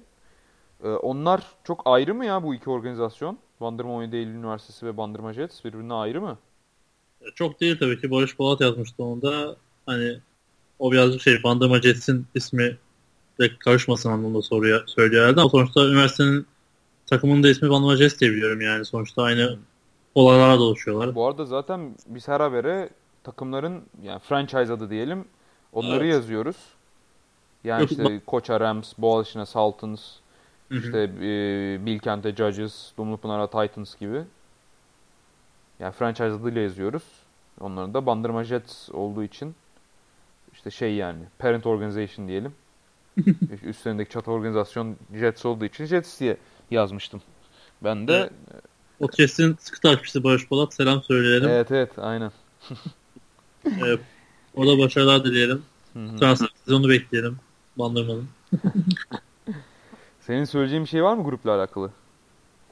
Ee, onlar çok ayrı mı ya bu iki organizasyon? Bandırma 17 Eylül Üniversitesi ve Bandırma Jets birbirine ayrı mı? Çok değil tabii ki. Barış Polat yazmıştı onda. Hani o birazcık şey Bandırma Jets'in ismi de karışmasın anlamında soruyor, söylüyor herhalde ama sonuçta üniversitenin takımının da ismi Bandırma Jets diye biliyorum yani. Sonuçta aynı olaylara da oluşuyorlar. Bu arada zaten biz her habere takımların yani franchise adı diyelim onları Evet. yazıyoruz. Yani işte Koça Rams, Boğaziçi'ne hı. işte e, Bilkent'e Judges, Dumlupınar'a Titans gibi. Yani franchise adıyla yazıyoruz. Onların da Bandırma Jets olduğu için işte şey yani parent organization diyelim. [LAUGHS] Üstlerindeki çatı organizasyon Jets olduğu için Jets diye yazmıştım. Ben de Evet. O kesin sıkı takipçisi Barış Polat. Selam söyleyelim. evet evet aynen. [LAUGHS] Ee, orada başarılar dileyelim. Transfer sezonu bekleyelim. Bandırmanın. Senin söyleyeceğin bir şey var mı grupla alakalı?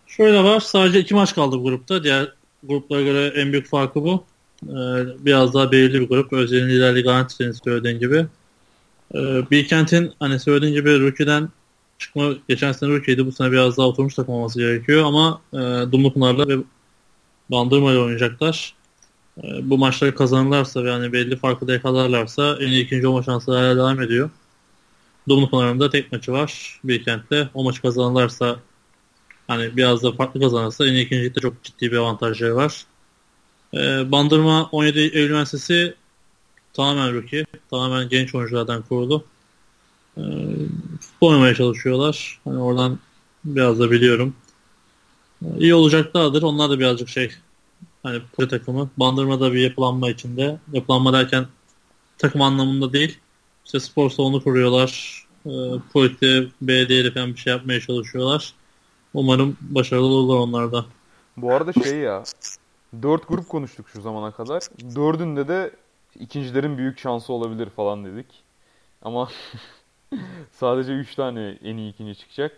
Şöyle var. Sadece iki maç kaldı bu grupta. Diğer gruplara göre en büyük farkı bu. Ee, biraz daha belirli bir grup. Özel'in liderliği garanti senin söylediğin gibi. Ee, Bilkent'in hani söylediğin gibi Rookie'den çıkma geçen sene Rookie'ydi. Bu sene biraz daha oturmuş takım olması gerekiyor. Ama e, Dumlupınar'la ve Bandırma'yla oynayacaklar. E, bu maçları kazanırlarsa ve hani belli farkı da yakalarlarsa en iyi ikinci olma şansı hala devam ediyor. Dumlupınar'ın da tek maçı var Bilkent'le. O maçı kazanırlarsa hani biraz da farklı kazanırsa en iyi ikincilikte çok ciddi bir avantajları var. Ee, Bandırma 17 Eylül Üniversitesi tamamen rookie. Tamamen genç oyunculardan kurulu. Ee, futbol oynamaya çalışıyorlar. Hani oradan biraz da biliyorum. Ee, iyi olacaklardır. Onlar da birazcık şey hani proje takımı. Bandırma'da bir yapılanma içinde. Yapılanma derken takım anlamında değil. İşte spor salonu kuruyorlar. E, Polite, belediyeyle falan bir şey yapmaya çalışıyorlar. Umarım başarılı olurlar onlar da. Bu arada şey ya, dört grup konuştuk şu zamana kadar. Dördünde de ikincilerin büyük şansı olabilir falan dedik. Ama [LAUGHS] sadece üç tane en iyi ikinci çıkacak.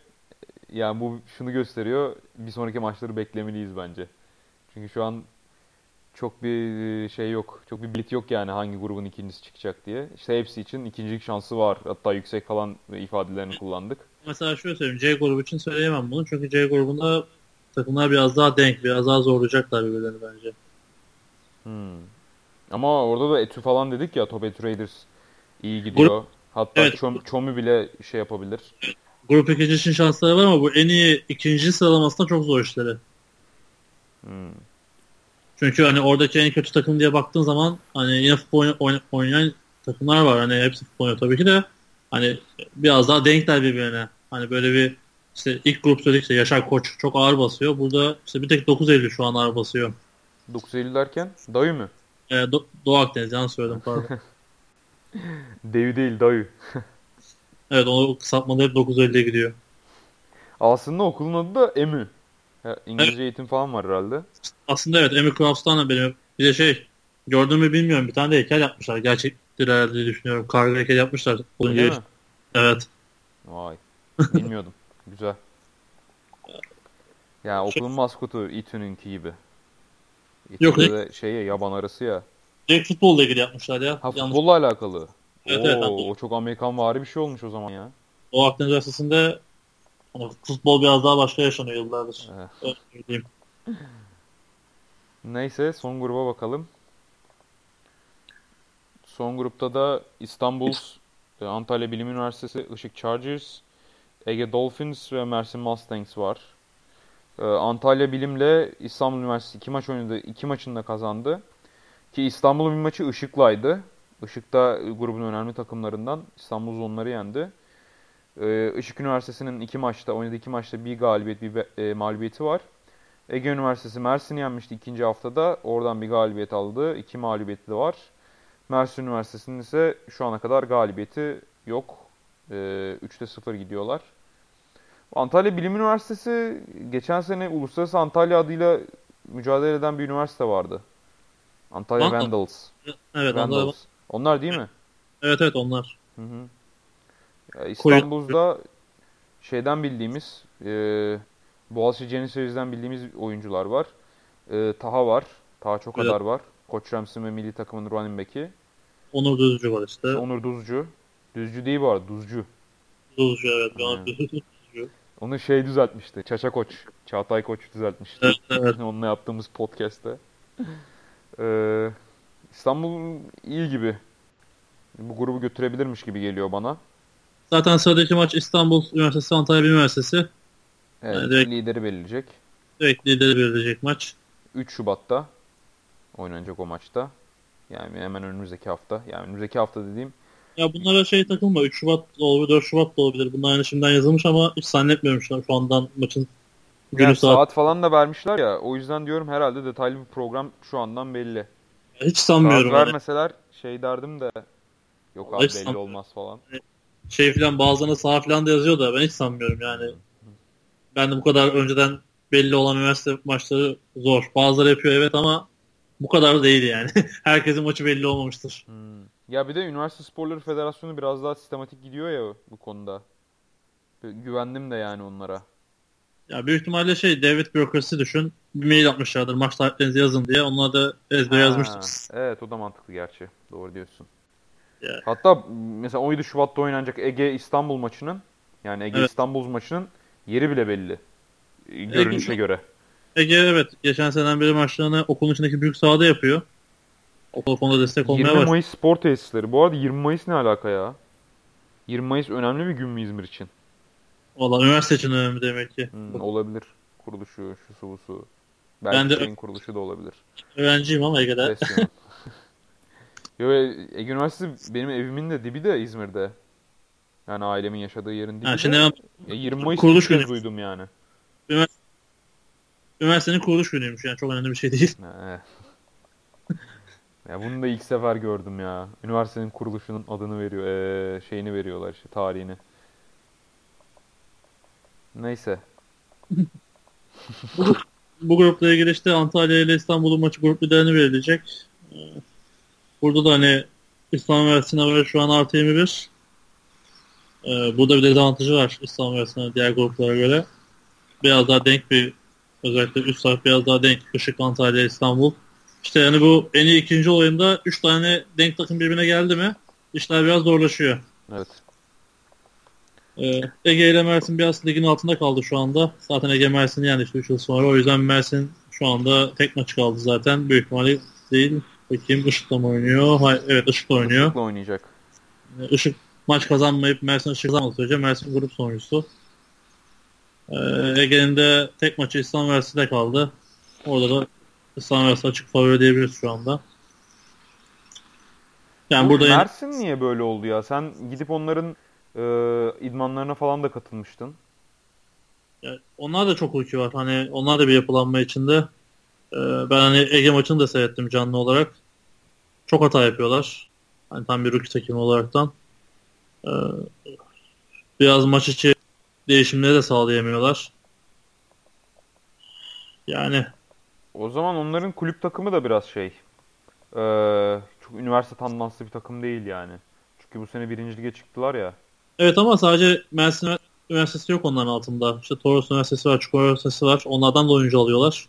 Yani bu şunu gösteriyor, bir sonraki maçları beklemeliyiz bence. Çünkü şu an çok bir şey yok, çok bir bilet yok yani hangi grubun ikincisi çıkacak diye. İşte hepsi için ikincilik şansı var. Hatta yüksek falan ifadelerini kullandık. Mesela şöyle söyleyeyim. C grubu için söyleyemem bunu. Çünkü C grubunda takımlar biraz daha denk, biraz daha zorlayacaklar birbirlerini bence. Hmm. Ama orada da Etü falan dedik ya Top Etü Raiders iyi gidiyor. Hatta Evet. Çom- Çomi bile şey yapabilir. Grup ikinci için şansları var ama bu en iyi ikinci sıralamasında çok zor işleri. Hmm. Çünkü hani oradaki en kötü takım diye baktığın zaman hani yine futbol oyn- oynayan takımlar var. Hani hepsi futbol oynuyor tabii ki de hani biraz daha denkler birbirine. Hani böyle bir işte ilk grup söyledik işte Yaşar Koç çok ağır basıyor. Burada işte bir tek 9 Eylül şu an ağır basıyor. 9 Eylül derken Dayı mı? Ee, Do- Doğu Akdeniz yanlış söyledim pardon. [LAUGHS] Devi değil Dayı. evet onu kısaltmalı hep 9 Eylül'e gidiyor. Aslında okulun adı da EMÜ. Ya, İngilizce eğitim falan var herhalde. Aslında evet Crafts'tan da benim bir de şey gördüğümü bilmiyorum bir tane de heykel yapmışlar. Gerçektir herhalde diye düşünüyorum. Karga heykel yapmışlar. Öyle mi? Evet. Vay. Bilmiyordum. [LAUGHS] Güzel. Ya okulun maskotu İTÜ'nünki gibi. Yok, İTÜ'de de şey ya, yaban arısı ya. Direkt futbolla ilgili yapmışlar ya. Ha futbolla alakalı. Evet, Oo, evet, o çok Amerikan vari bir şey olmuş o zaman ya. Doğu Akdeniz Üniversitesi'nde hani futbol biraz daha başka yaşanıyor yıllardır. Evet. Öyle söyleyeyim. Neyse son gruba bakalım. Son grupta da İstanbul, e, Antalya Bilim Üniversitesi, Işık Chargers, Ege Dolphins ve Mersin Mustangs var. E, Antalya Bilim'le İstanbul Üniversitesi iki maç oynadı. iki maçını da kazandı. Ki İstanbul'un bir maçı Işık'laydı. Işık da grubun önemli takımlarından. İstanbul onları yendi. E, Işık Üniversitesi'nin iki maçta oynadığı iki maçta bir galibiyet bir e, mağlubiyeti var. Ege Üniversitesi Mersin'i yenmişti ikinci haftada. Oradan bir galibiyet aldı. İki mağlubiyeti de var. Mersin Üniversitesi'nin ise şu ana kadar galibiyeti yok. Ee, 3'te 0 gidiyorlar. Antalya Bilim Üniversitesi geçen sene Uluslararası Antalya adıyla mücadele eden bir üniversite vardı. Antalya Vandal. Vandals. Evet, Vandals. Onlar değil mi? evet evet onlar. Hı hı. Ya İstanbul'da şeyden bildiğimiz e, Boğaziçi Janissary'den bildiğimiz oyuncular var. E, Taha var. Taha çok Evet. kadar var. Koç Rams'in ve milli takımın running back'i. Onur Düzcü var işte. Onur Duzcu. Düzcü değil bu arada. Duzcu. Bozuluyor evet. Hmm. Onu şey düzeltmişti. Çaça Koç. Çağatay Koç düzeltmişti. Evet, evet. [LAUGHS] Onunla yaptığımız podcast'te. Ee, İstanbul iyi gibi. Bu grubu götürebilirmiş gibi geliyor bana. Zaten sıradaki maç İstanbul Üniversitesi Antalya Üniversitesi. Evet, Yani direkt- lideri belirleyecek. Direkt lideri belirleyecek maç. 3 Şubat'ta oynanacak o maçta. Yani hemen önümüzdeki hafta. Yani önümüzdeki hafta dediğim Ya bunlara şey takılma. 3 Şubat da olabilir, 4 Şubat da olabilir. Bunlar yani şimdiden yazılmış ama hiç zannetmiyorum şu, şu andan maçın günü yani saat. saat falan da vermişler ya. O yüzden diyorum herhalde detaylı bir program şu andan belli. Hiç Saat sanmıyorum. hani. vermeseler şey derdim de yok abi belli san- olmaz falan. Şey filan bazılarına sağ filan da yazıyor da ben hiç sanmıyorum yani. Ben de bu kadar önceden belli olan üniversite maçları zor. Bazıları yapıyor evet ama bu kadar değil yani. [LAUGHS] Herkesin maçı belli olmamıştır. Hmm. Ya bir de Üniversite Sporları Federasyonu biraz daha sistematik gidiyor ya bu konuda. Güvendim de yani onlara. Ya büyük ihtimalle şey devlet bürokrasi düşün. Bir mail atmışlardır maç tarihlerinizi yazın diye. Onlar da ezbere Ha, yazmıştır. Evet o da mantıklı gerçi. Doğru diyorsun. Ya. Hatta mesela 17 Şubat'ta oynanacak Ege İstanbul maçının yani Ege Evet. İstanbul maçının yeri bile belli. E, Görünüşe Ege- göre. Ege evet geçen seneden beri maçlarını okulun içindeki büyük sahada yapıyor. Okul konuda destek olmaya 20 başladı. Mayıs spor tesisleri. Bu arada 20 Mayıs ne alaka ya? 20 Mayıs önemli bir gün mü İzmir için? Valla üniversite için önemli demek ki. Hmm, olabilir. Kuruluşu, şu su bu su. Belki Ben de- kuruluşu da olabilir. Öğrenciyim ama Ege'de. [LAUGHS] Yo, Ege Üniversitesi benim evimin de dibi de İzmir'de. Yani ailemin yaşadığı yerin dibi Ha, de. şimdi hemen Ya 20 Mayıs kuruluş günü. duydum yani. üniversitenin kuruluş günüymüş yani çok önemli bir şey değil. Ya bunu da ilk sefer gördüm ya. Üniversitenin kuruluşunun adını veriyor. Ee, şeyini veriyorlar işte tarihini. Neyse. Bu grupla ilgili işte Antalya ile İstanbul'un maçı grup liderini verilecek. Burada da hani İstanbul Üniversitesi'ne göre şu an artı 21. Ee, burada bir dezavantajı var İstanbul Üniversitesi'ne diğer gruplara göre. Biraz daha denk bir özellikle üst taraf biraz daha denk. Işık Antalya İstanbul. İşte yani bu en iyi ikinci oyunda 3 tane denk takım birbirine geldi mi işler biraz zorlaşıyor. Evet. Ee, Ege ile Mersin biraz ligin altında kaldı şu anda. Zaten Ege Mersin yani işte 3 yıl sonra. O yüzden Mersin şu anda tek maç kaldı zaten. Büyük ihtimalle değil. Bakayım Işık'la mı oynuyor? Hayır, evet Işık'la oynuyor. Işık'la oynayacak. Ee, Işık maç kazanmayıp Mersin Işık kazanmadığı sürece Mersin grup sonuncusu. Ee, Ege'nin de tek maçı İslam Üniversitesi'de kaldı. Orada da İslam Üniversitesi açık favori diyebiliriz şu anda. Yani Bu burada Mersin niye böyle oldu ya? Sen gidip onların e, idmanlarına falan da katılmıştın. Yani onlar da çok ülke var. Hani onlar da bir yapılanma içinde. Ee, ben hani Ege maçını da seyrettim canlı olarak. Çok hata yapıyorlar. Hani tam bir rookie takımı olaraktan. Ee, biraz maç içi değişimleri de sağlayamıyorlar. Yani O zaman onların kulüp takımı da biraz şey. e, çok üniversite tandanslı bir takım değil yani. Çünkü bu sene birinci lige çıktılar ya. evet ama sadece Mersin Üniversitesi yok onların altında. İşte Toros Üniversitesi var, Çukurova Üniversitesi var. Onlardan da oyuncu alıyorlar.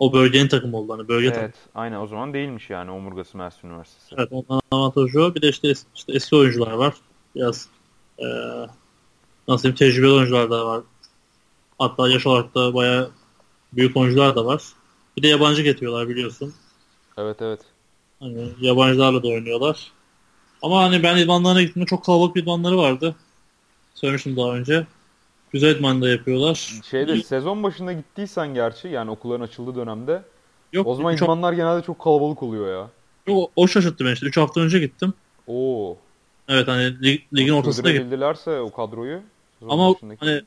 O bölgenin takımı oldu. Hani bölge takımı. Evet, aynen o zaman değilmiş yani Omurgası Mersin Üniversitesi. Evet onların avantajı o. Bir de işte, işte eski oyuncular var. Biraz eee nasıl diyeyim tecrübeli oyuncular da var. Hatta yaş olarak da bayağı büyük oyuncular da var. Bir de yabancı getiriyorlar biliyorsun. Evet evet. Hani yabancılarla da oynuyorlar. Ama hani ben idmanlarına gittiğimde çok kalabalık bir idmanları vardı. Söylemiştim daha önce. Güzel idman da yapıyorlar. Şeyde sezon başında gittiysen gerçi yani okulların açıldığı dönemde Yok, o zaman idmanlar genelde çok kalabalık oluyor ya. o, o şaşırttı beni işte. 3 hafta önce gittim. Oo. Evet hani lig- ligin ortasında gittim. O kadroyu. Ama başındaki- hani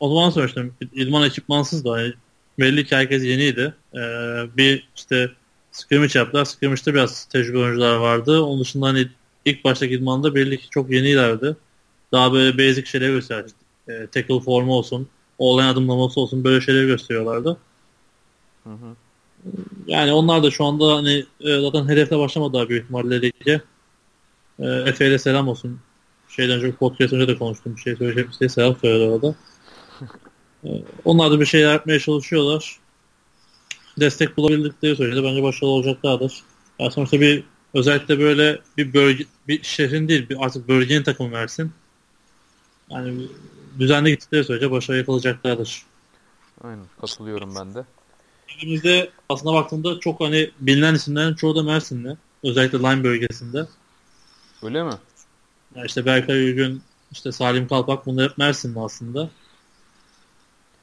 o zaman söylemiştim. İdman ekipmansız da hani belli ki herkes yeniydi. Ee, bir işte scrimmage yaptılar. Scrimmage'de biraz tecrübeli oyuncular vardı. Onun dışında hani ilk baştaki idmanda belli ki çok yenilerdi. Daha böyle basic şeyler gösterdi. Ee, tackle formu olsun, olay adımlaması olsun böyle şeyler gösteriyorlardı. Hı hı. Yani onlar da şu anda hani e, zaten hedefle başlamadılar büyük ihtimalle lige. E, Efe ile selam olsun. Şeyden önce podcast önce de konuştum. Bir şey söyleyecek bir şey selam söyledi orada. [LAUGHS] E, onlar da bir şeyler yapmaya çalışıyorlar. Destek bulabildikleri sürece bence başarılı olacaklardır. Ya sonuçta bir özellikle böyle bir bölge bir şehrin değil bir artık bölgenin takımı versin. yani düzenli gittikleri sürece başarı yakalayacaklardır. Aynen katılıyorum ben de. Ligimizde aslında baktığımda çok hani bilinen isimlerin çoğu da Mersin'de. Özellikle line bölgesinde. Öyle mi? Yani işte Berkay Ülgün, işte Salim Kalpak bunlar hep Mersin'de aslında.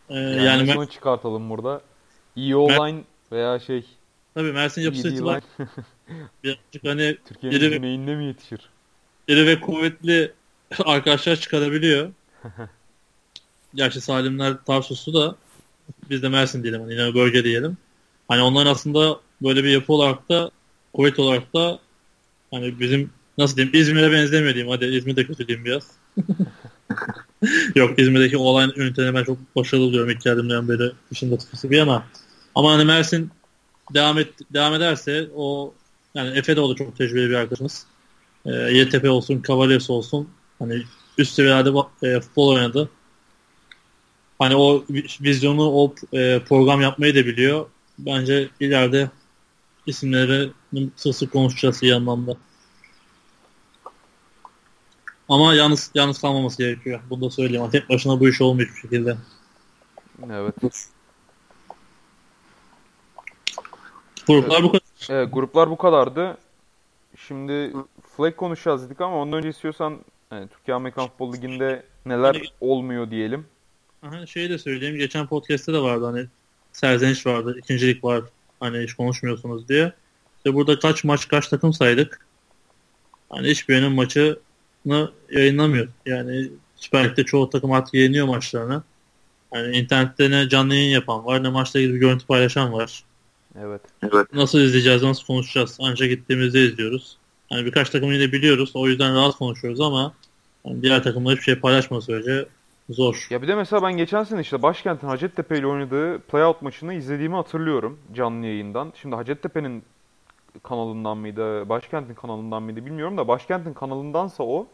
Ee, Yani, yani Mer- sonuç çıkartalım burada. İyi online veya şey tabii Mersin yapısı itibariyle [LAUGHS] birazcık hani [LAUGHS] Türkiye'nin güneyinde mi yetişir? iri ve kuvvetli [LAUGHS] arkadaşlar çıkarabiliyor. Gerçi Salimler Tarsus'u da biz de Mersin diyelim. Hani yine bölge diyelim. Hani onların aslında böyle bir yapı olarak da kuvvet olarak da hani bizim nasıl diyeyim İzmir'e benzemiyor diyeyim. Hadi İzmir'de kötü diyeyim biraz. [LAUGHS] Yok İzmir'deki olay ünitelerini ben çok başarılı buluyorum ilk geldiğimden beri işin latifesi bir yana. Ama hani Mersin devam et, devam ederse o yani Efe de o da çok tecrübeli bir arkadaşımız. E, YTP olsun, Cavaliers olsun hani üst seviyelerde e, futbol oynadı. Hani o vizyonu, o e, program yapmayı da biliyor. Bence ileride isimleri sık konuşacağız iyi anlamda. Ama yalnız yalnız kalmaması gerekiyor. Bunu da söyleyeyim. Hani Tek başına bu iş olmuyor hiçbir şekilde. Evet. Gruplar bu kadar. Evet, gruplar bu kadardı. Şimdi flag konuşacağız dedik ama ondan önce istiyorsan yani Türkiye Amerikan Futbol Ligi'nde neler olmuyor diyelim. Aha, şeyi de söyleyeyim. Geçen podcast'te de vardı hani serzeniş vardı. ikincilik var. Hani hiç konuşmuyorsunuz diye. İşte burada kaç maç kaç takım saydık. Hani hiçbirinin maçını yayınlamıyor. Yani Süper Lig'de çoğu takım artık yayınlıyor maçlarını. Hani internette ne canlı yayın yapan var ne maçla ilgili bir görüntü paylaşan var. Evet. Nasıl izleyeceğiz, nasıl konuşacağız? Ancak gittiğimizde izliyoruz. Hani birkaç takımı yine biliyoruz. O yüzden rahat konuşuyoruz ama hani diğer takımlar hiçbir şey paylaşmadığı sürece zor. Ya bir de mesela ben geçen sene işte Başkent'in Hacettepe ile oynadığı playout maçını izlediğimi hatırlıyorum canlı yayından. Şimdi Hacettepe'nin kanalından mıydı, Başkent'in kanalından mıydı bilmiyorum da Başkent'in kanalındansa o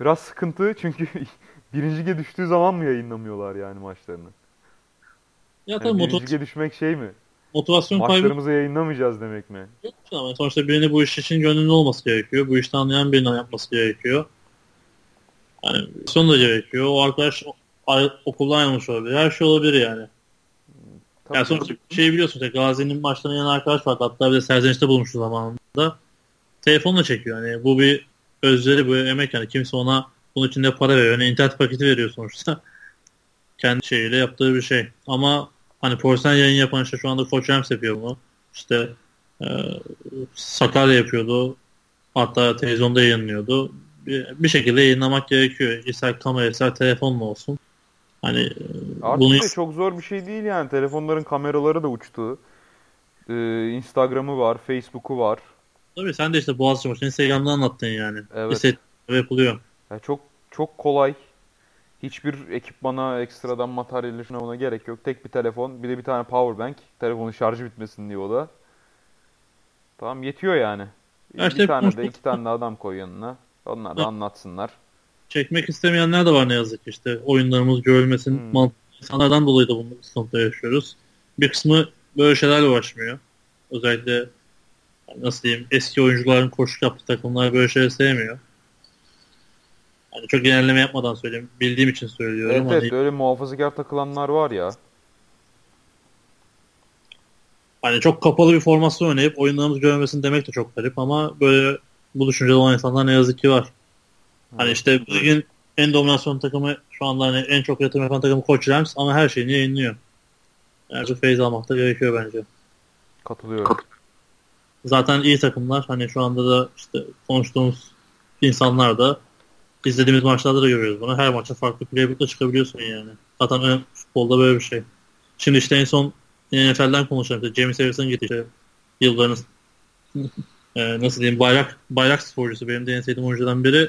biraz sıkıntı çünkü [LAUGHS] birinci lige düştüğü zaman mı yayınlamıyorlar yani maçlarını? Ya Yani tabii motiv- lige düşmek şey mi? motivasyon kaybı Maçlarımızı yayınlamayacağız demek mi? yok ama sonuçta birinin bu iş için gönüllü olması gerekiyor. Bu işten anlayan birinin yapması gerekiyor. Yani son da gerekiyor. O arkadaş okuldan ayrılmış olabilir. Her şey olabilir yani. Tabii Yani sonuçta şey biliyorsun işte Gazi'nin maçlarına yan arkadaş vardı. Hatta bir de serzenişte bulmuştu zamanında. Telefonla çekiyor. Yani bu bir özveri, bu emek yani. Kimse ona bunun için de para veriyor. Yani internet paketi veriyor sonuçta. [LAUGHS] Kendi şeyiyle yaptığı bir şey. Ama hani profesyonel yayın yapan işte şu anda Koç Ems yapıyor bunu. İşte e, Sakarya yapıyordu. Hatta televizyonda yayınlıyordu. Bir, bir şekilde yayınlamak gerekiyor. İster kamera, ister telefonla olsun. Hani e, Artık bunu de çok zor bir şey değil yani. Telefonların kameraları da uçtu. Ee, Instagram'ı var, Facebook'u var. Tabii sen de işte Boğaziçi maçını Instagram'dan anlattın yani. Evet. Evet. yapılıyor. Yani çok çok kolay. Hiçbir ekipmana, ekstradan materyal şuna buna gerek yok. Tek bir telefon, bir de bir tane power bank. Telefonun şarjı bitmesin diye o da. Tamam yetiyor yani. Ya işte bir tane de iki tane de adam koy yanına. Onlar da Hı. anlatsınlar. Çekmek istemeyenler de var ne yazık ki işte. Oyunlarımız görülmesin. Hmm. mantıklı insanlardan dolayı da bunu sıkıntı yaşıyoruz. Bir kısmı böyle şeylerle uğraşmıyor. Özellikle nasıl diyeyim eski oyuncuların koşuk yaptığı takımlar böyle şeyleri sevmiyor. Yani çok genelleme yapmadan söyleyeyim. Bildiğim için söylüyorum. Evet Hani evet öyle muhafazakar takılanlar var ya. Hani çok kapalı bir formasyon oynayıp oyunlarımız görmesin demek de çok garip ama böyle bu düşüncede olan insanlar ne yazık ki var. Hani işte bu ligin en dominasyon takımı şu anda hani en çok yatırım yapan takımı Koç Rams ama her şeyini yayınlıyor. Yani bu feyz almak da gerekiyor bence. Katılıyorum. Zaten iyi takımlar hani şu anda da işte konuştuğumuz insanlar da izlediğimiz maçlarda da görüyoruz bunu. Her maça farklı playbook'la çıkabiliyorsun yani. Zaten ön- futbolda böyle bir şey. Şimdi işte en son NFL'den konuşalım. İşte James Harrison gitti işte yılların e, nasıl diyeyim bayrak bayrak sporcusu benim de en sevdiğim oyuncudan biri.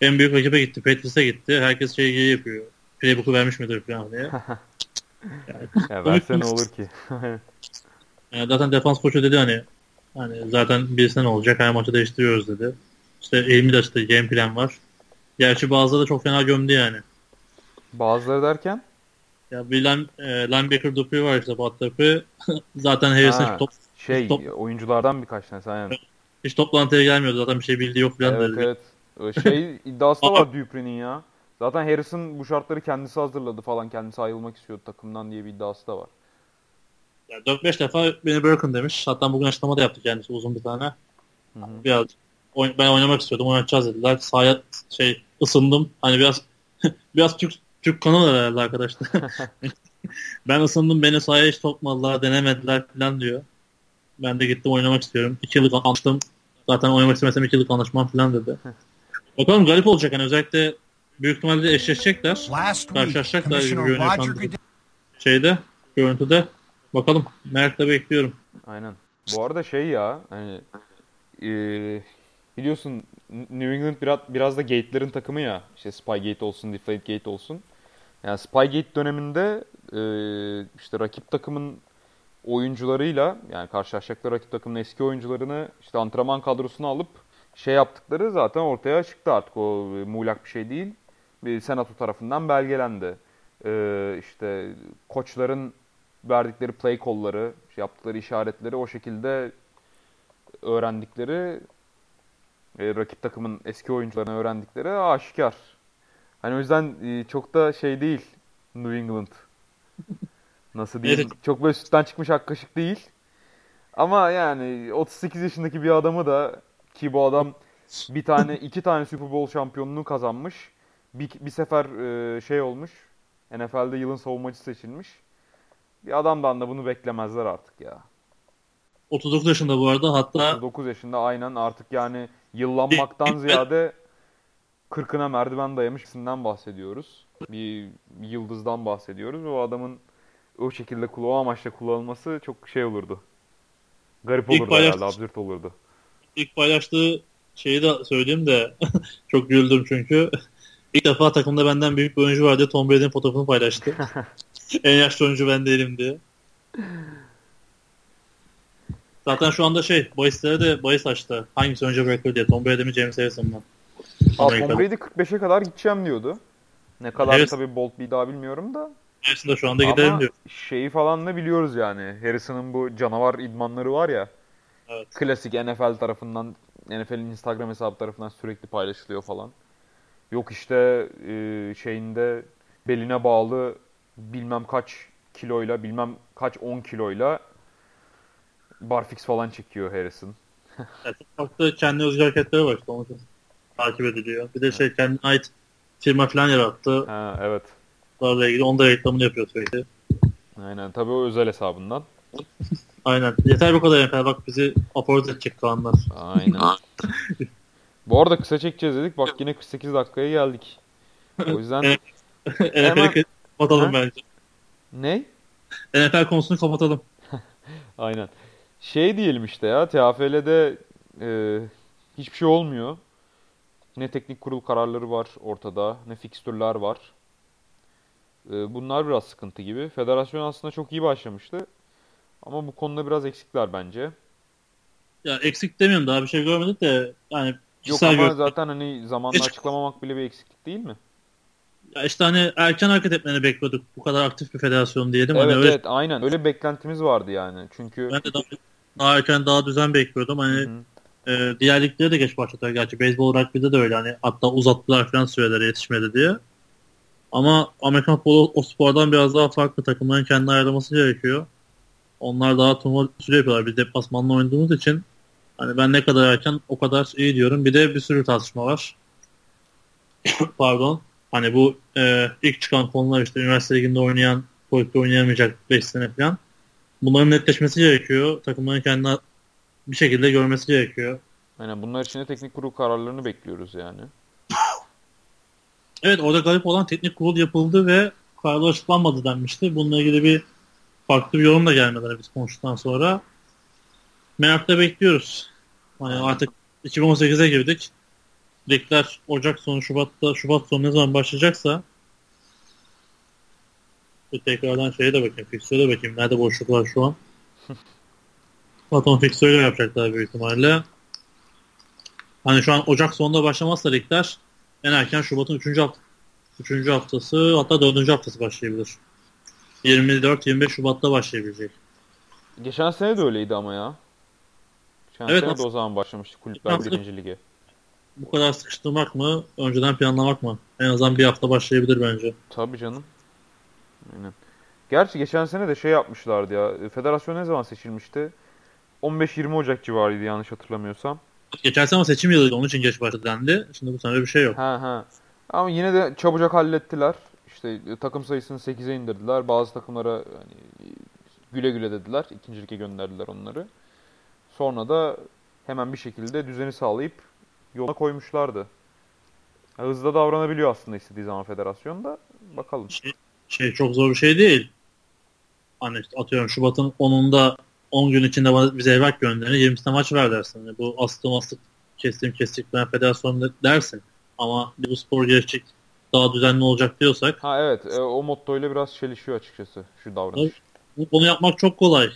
En büyük rakibe gitti. Patriots'a gitti. Herkes şey yapıyor. Playbook'u vermiş midir falan diye. [LAUGHS] Ya verse ne olur ki? [LAUGHS] Yani zaten defans koçu dedi hani hani zaten birisine ne olacak her maçı değiştiriyoruz dedi. İşte Elmi de işte game plan var. Gerçi bazıları da çok fena gömdü yani. Bazıları derken? Ya bir line, e, linebacker var işte Bat [LAUGHS] zaten Harrison Ha. hiç, top, Şey Top- oyunculardan birkaç tanesi aynen. hiç toplantıya gelmiyordu. Zaten bir şey bildiği yok falan Evet dedi. evet. Ee, Şey [LAUGHS] iddiası da var Dupree'nin ya. Zaten Harrison bu şartları kendisi hazırladı falan. Kendisi ayrılmak istiyordu takımdan diye bir iddiası da var. Yani 4-5 defa beni bırakın demiş. Hatta bugün açıklama da yaptı kendisi uzun bir tane. Hı hı. Biraz oyn- ben oynamak istiyordum oynatacağız dediler. Sahaya şey ısındım. Hani biraz [LAUGHS] biraz Türk Türk var herhalde arkadaşlar. [LAUGHS] ben ısındım beni sahaya hiç sokmadılar denemediler falan diyor. Ben de gittim oynamak istiyorum. 2 yıllık anlaştım. Zaten oynamak istemesem 2 yıllık anlaşmam falan dedi. Bakalım garip olacak hani özellikle büyük ihtimalle eşleşecekler. Karşılaşacaklar gibi Şeyde görüntüde. Bakalım. Merakla bekliyorum. Aynen. Bu arada şey ya hani e, biliyorsun New England biraz biraz da Gate'lerin takımı ya. İşte Spygate olsun, Deflategate olsun. Yani Spygate döneminde e, işte rakip takımın oyuncularıyla yani karşılaşacakları rakip takımın eski oyuncularını işte antrenman kadrosuna alıp şey yaptıkları zaten ortaya çıktı artık o e, muğlak bir şey değil. Bir senato tarafından belgelendi. E, işte koçların verdikleri play call'ları, yaptıkları işaretleri o şekilde öğrendikleri e, rakip takımın eski oyuncularına öğrendikleri aşikar. Hani o yüzden e, çok da şey değil New England. [LAUGHS] Nasıl diyeyim? Evet. Çok böyle sütten çıkmış ak kaşık değil. Ama yani 38 yaşındaki bir adamı da ki bu adam bir tane iki tane Super Bowl şampiyonluğu kazanmış. Bir, bir sefer e, şey olmuş. NFL'de yılın savunmacısı seçilmiş. Bir adamdan da bunu beklemezler artık ya. 39 yaşında bu arada hatta 9 yaşında aynen artık yani yıllanmaktan ziyade 40'ına merdiven dayamışsından bahsediyoruz. Bir yıldızdan bahsediyoruz o adamın o şekilde o amaçla kullanılması çok şey olurdu. Garip İlk olurdu paylaş- herhalde, absürt olurdu. ilk paylaştığı şeyi de söyleyeyim de [LAUGHS] çok güldüm çünkü. İlk defa takımda benden büyük bir oyuncu var diye Tom Brady'nin fotoğrafını paylaştı. [LAUGHS] en yaşlı oyuncu ben değilim diye. Zaten şu anda şey bahislere de bahis açtı. Hangisi önce bırakır diye. Tom Brady mi James Harrison mı? Tom. Brady 45'e kadar gideceğim diyordu. Ne kadar Evet. tabii bold bir daha bilmiyorum da. Harrison da şu anda gidelim Ama diyor. şeyi falan da biliyoruz yani. Harrison'ın bu canavar idmanları var ya. Evet. Klasik NFL tarafından, NFL'in Instagram hesabı tarafından sürekli paylaşılıyor falan. Yok işte e, şeyinde beline bağlı bilmem kaç kiloyla, bilmem kaç 10 kiloyla barfix falan çekiyor Harrison. [LAUGHS] Evet, farklı kendi özgür hareketleri var işte onu takip ediliyor. Bir de şey kendine ait firma falan yarattı. Ha evet. Bunlarla ilgili onda reklamını yapıyor sürekli. Aynen. Tabii o özel hesabından. Aynen. Yeter bu kadar yeter. Bak bizi aport edecek Kaanlar. Aynen. [LAUGHS] Bu arada kısa çekeceğiz dedik. Bak yine 48 dakikaya geldik. O yüzden Evet. NFL'i kapatalım Ha? bence. ne? NFL konusunu kapatalım. [LAUGHS] Aynen. Şey diyelim işte ya TFL'de e, hiçbir şey olmuyor. Ne teknik kurul kararları var ortada, ne fikstürler var. E, bunlar biraz sıkıntı gibi. Federasyon aslında çok iyi başlamıştı. Ama bu konuda biraz eksikler bence. Ya eksik demiyorum daha bir şey görmedik de yani Yok ama gör- zaten hani zamanla Hiç- açıklamamak bile bir eksiklik değil mi? Ya işte hani erken hareket etmeni bekliyorduk. Bu kadar aktif bir federasyon diyelim. hani Evet öyle, evet aynen. Öyle bir beklentimiz vardı yani. Çünkü Ben de daha, daha erken daha düzen bekliyordum. Hani Hı hı. e, diğer ligleri de geç başlatıyor. Gerçi beyzbol rugby'de de öyle. Hani hatta uzattılar falan süreleri yetişmedi diye. Ama Amerikan futbolu o spordan biraz daha farklı. Takımların kendini ayarlaması gerekiyor. Onlar daha turnuva süre yapıyorlar. Biz deplasmanla oynadığımız için hani ben ne kadar erken o kadar iyi diyorum. Bir de bir sürü tartışma var. [COUGHS] Pardon. Hani bu e, ilk çıkan konular işte üniversite liginde oynayan, politikte oynayamayacak 5 sene falan. Bunların netleşmesi gerekiyor. Takımların kendini bir şekilde görmesi gerekiyor. Aynen bunlar için de teknik kurul kararlarını bekliyoruz yani. Evet orada garip olan teknik kurul yapıldı ve kararlar açıklanmadı denmişti. Bununla ilgili bir farklı bir yorum da gelmedi hani biz konuştuktan sonra. Merakla bekliyoruz. Hani artık 2018'e girdik. Ligler Ocak sonu Şubat'ta Şubat sonu ne zaman başlayacaksa bir tekrardan şeye de bakayım. Fixer'e de bakayım. Nerede boşluk var şu an? [LAUGHS] Zaten fixer'e yapacaklar büyük ihtimalle. Hani şu an Ocak sonunda başlamazsa ligler en erken Şubat'ın 3. hafta 3. haftası hatta 4. haftası başlayabilir. 24-25 Şubat'ta başlayabilecek. Geçen sene de öyleydi ama ya. Geçen Evet, sene de o zaman başlamıştı kulüpler 1. lige. bu kadar sıkıştırmak mı, önceden planlamak mı? En azından bir hafta başlayabilir bence. Tabii canım. Aynen. Gerçi geçen sene de şey yapmışlardı ya. Federasyon ne zaman seçilmişti? 15-20 Ocak civarıydı yanlış hatırlamıyorsam. Geçen sene seçim yılıydı onun için geç başladı dendi. Şimdi bu sene bir şey yok. Ha ha. Ama yine de çabucak hallettiler. İşte takım sayısını 8'e indirdiler. Bazı takımlara hani güle güle dediler. İkinci lige gönderdiler onları. Sonra da hemen bir şekilde düzeni sağlayıp yola koymuşlardı. Hızlı davranabiliyor aslında istediği zaman federasyon da. Bakalım. Şey, şey çok zor bir şey değil. Hani atıyorum Şubat'ın 10'unda 10 gün içinde bana bize evrak gönderin 20'sine maç ver dersin. Yani bu astım astık kestim kestik ben federasyon dersin. Ama bu spor gelişecek daha düzenli olacak diyorsak. Ha evet e, o mottoyla biraz çelişiyor açıkçası şu davranış. Bu, bunu yapmak çok kolay.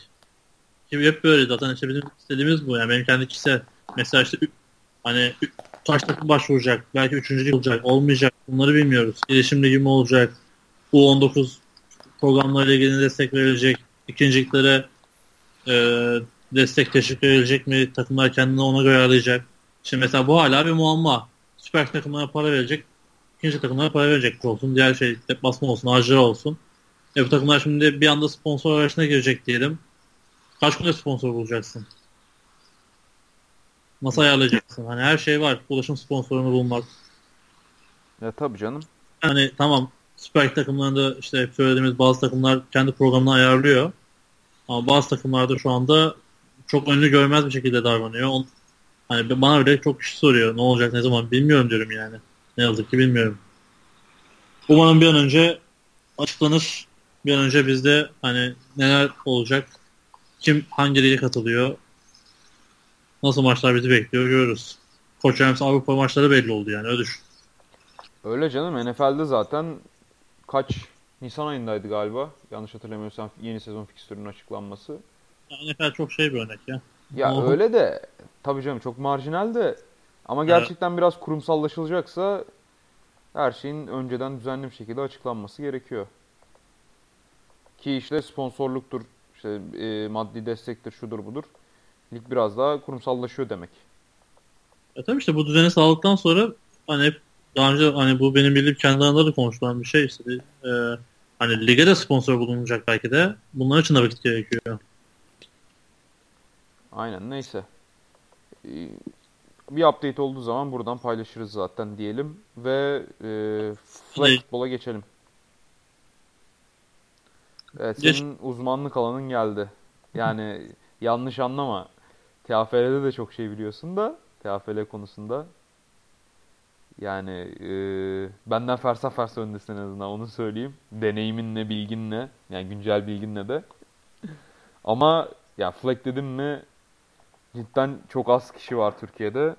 Ki hep böyle zaten işte bizim istediğimiz bu. Yani benim kendi kişisel mesela işte hani kaç takım başvuracak, belki üçüncü olacak, olmayacak bunları bilmiyoruz. İletişim ligi mi olacak, U19 programlarıyla ilgili destek verilecek, ikinciliklere e, destek teşvik verilecek mi, takımlar kendini ona göre arayacak. Şimdi mesela bu hala bir muamma. Süper takımlara para verecek, ikinci takımlara para verecek olsun, diğer şey basma olsun, harcı olsun. E bu takımlar şimdi bir anda sponsor arayışına girecek diyelim. Kaç günde sponsor bulacaksın? Nasıl ayarlayacaksın? Hani her şey var. Ulaşım sponsorunu bulmak. Ya tabii canım. Hani tamam Süper takımlarında işte söylediğimiz bazı takımlar kendi programını ayarlıyor. Ama bazı takımlarda şu anda çok önünü görmez bir şekilde davranıyor. On, hani bana bile çok kişi soruyor ne olacak ne zaman bilmiyorum diyorum yani. Ne yazık ki bilmiyorum. Umarım bir an önce açıklanır. Bir an önce bizde hani neler olacak kim hangi lige katılıyor nasıl maçlar bizi bekliyor görürüz. Koç Avrupa maçları belli oldu yani öyle düşün. Öyle canım NFL'de zaten kaç Nisan ayındaydı galiba. Yanlış hatırlamıyorsam yeni sezon fikstürünün açıklanması. Yani NFL çok şey bir örnek ya. Ya Oha. öyle de tabii canım çok marjinal de ama gerçekten evet. biraz kurumsallaşılacaksa her şeyin önceden düzenli bir şekilde açıklanması gerekiyor. Ki işte sponsorluktur, işte e, maddi destektir, şudur budur. Lig biraz daha kurumsallaşıyor demek. E tabii işte bu düzeni sağladıktan sonra hani hep daha önce hani bu benim bildiğim kendi alanında da konuşulan bir şey işte. E, hani lige de sponsor bulunacak belki de. Bunlar için de vakit gerekiyor. Aynen neyse. Ee, bir update olduğu zaman buradan paylaşırız zaten diyelim. Ve e, flag futbola geçelim. Evet senin Geç. uzmanlık alanın geldi. Yani [LAUGHS] yanlış anlama. TFL'de de çok şey biliyorsun da TFL konusunda. Yani e, benden fersa fersa öndesin en azından onu söyleyeyim. Deneyiminle, bilginle, yani güncel bilginle de. Ama ya flag dedim mi cidden çok az kişi var Türkiye'de.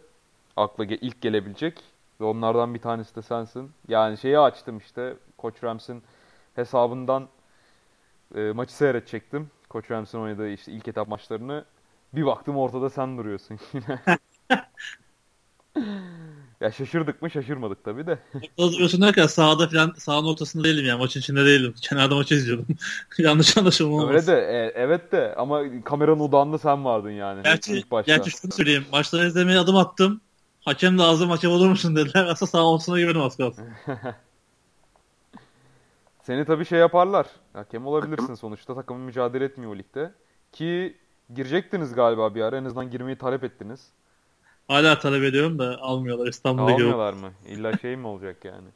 Akla ge- ilk gelebilecek. Ve onlardan bir tanesi de sensin. Yani şeyi açtım işte. Koç Rams'in hesabından e, maçı seyredecektim. Koç Rams'in oynadığı işte ilk etap maçlarını. Bir baktım ortada sen duruyorsun yine. [LAUGHS] [LAUGHS] ya şaşırdık mı şaşırmadık tabii de. [LAUGHS] Duruyorsun derken sahada falan sahanın ortasında değilim yani maçın içinde değilim. [LAUGHS] Kenarda maçı izliyordum. [LAUGHS] Yanlış anlaşılma. Öyle de e, evet de ama kameranın odağında sen vardın yani. Gerçi, gerçi şunu söyleyeyim. Maçları izlemeye adım attım. Hakem de ağzım hakem olur musun dediler. Aslında sağ olsuna güvenim az kalsın. Seni tabii şey yaparlar. Hakem olabilirsin [CLEARS THROAT] sonuçta. Takımın mücadele etmiyor o ligde. Ki girecektiniz galiba bir ara. En azından girmeyi talep ettiniz. Hala talep ediyorum da almıyorlar İstanbul'da Almıyorlar mı? İlla şey mi olacak yani?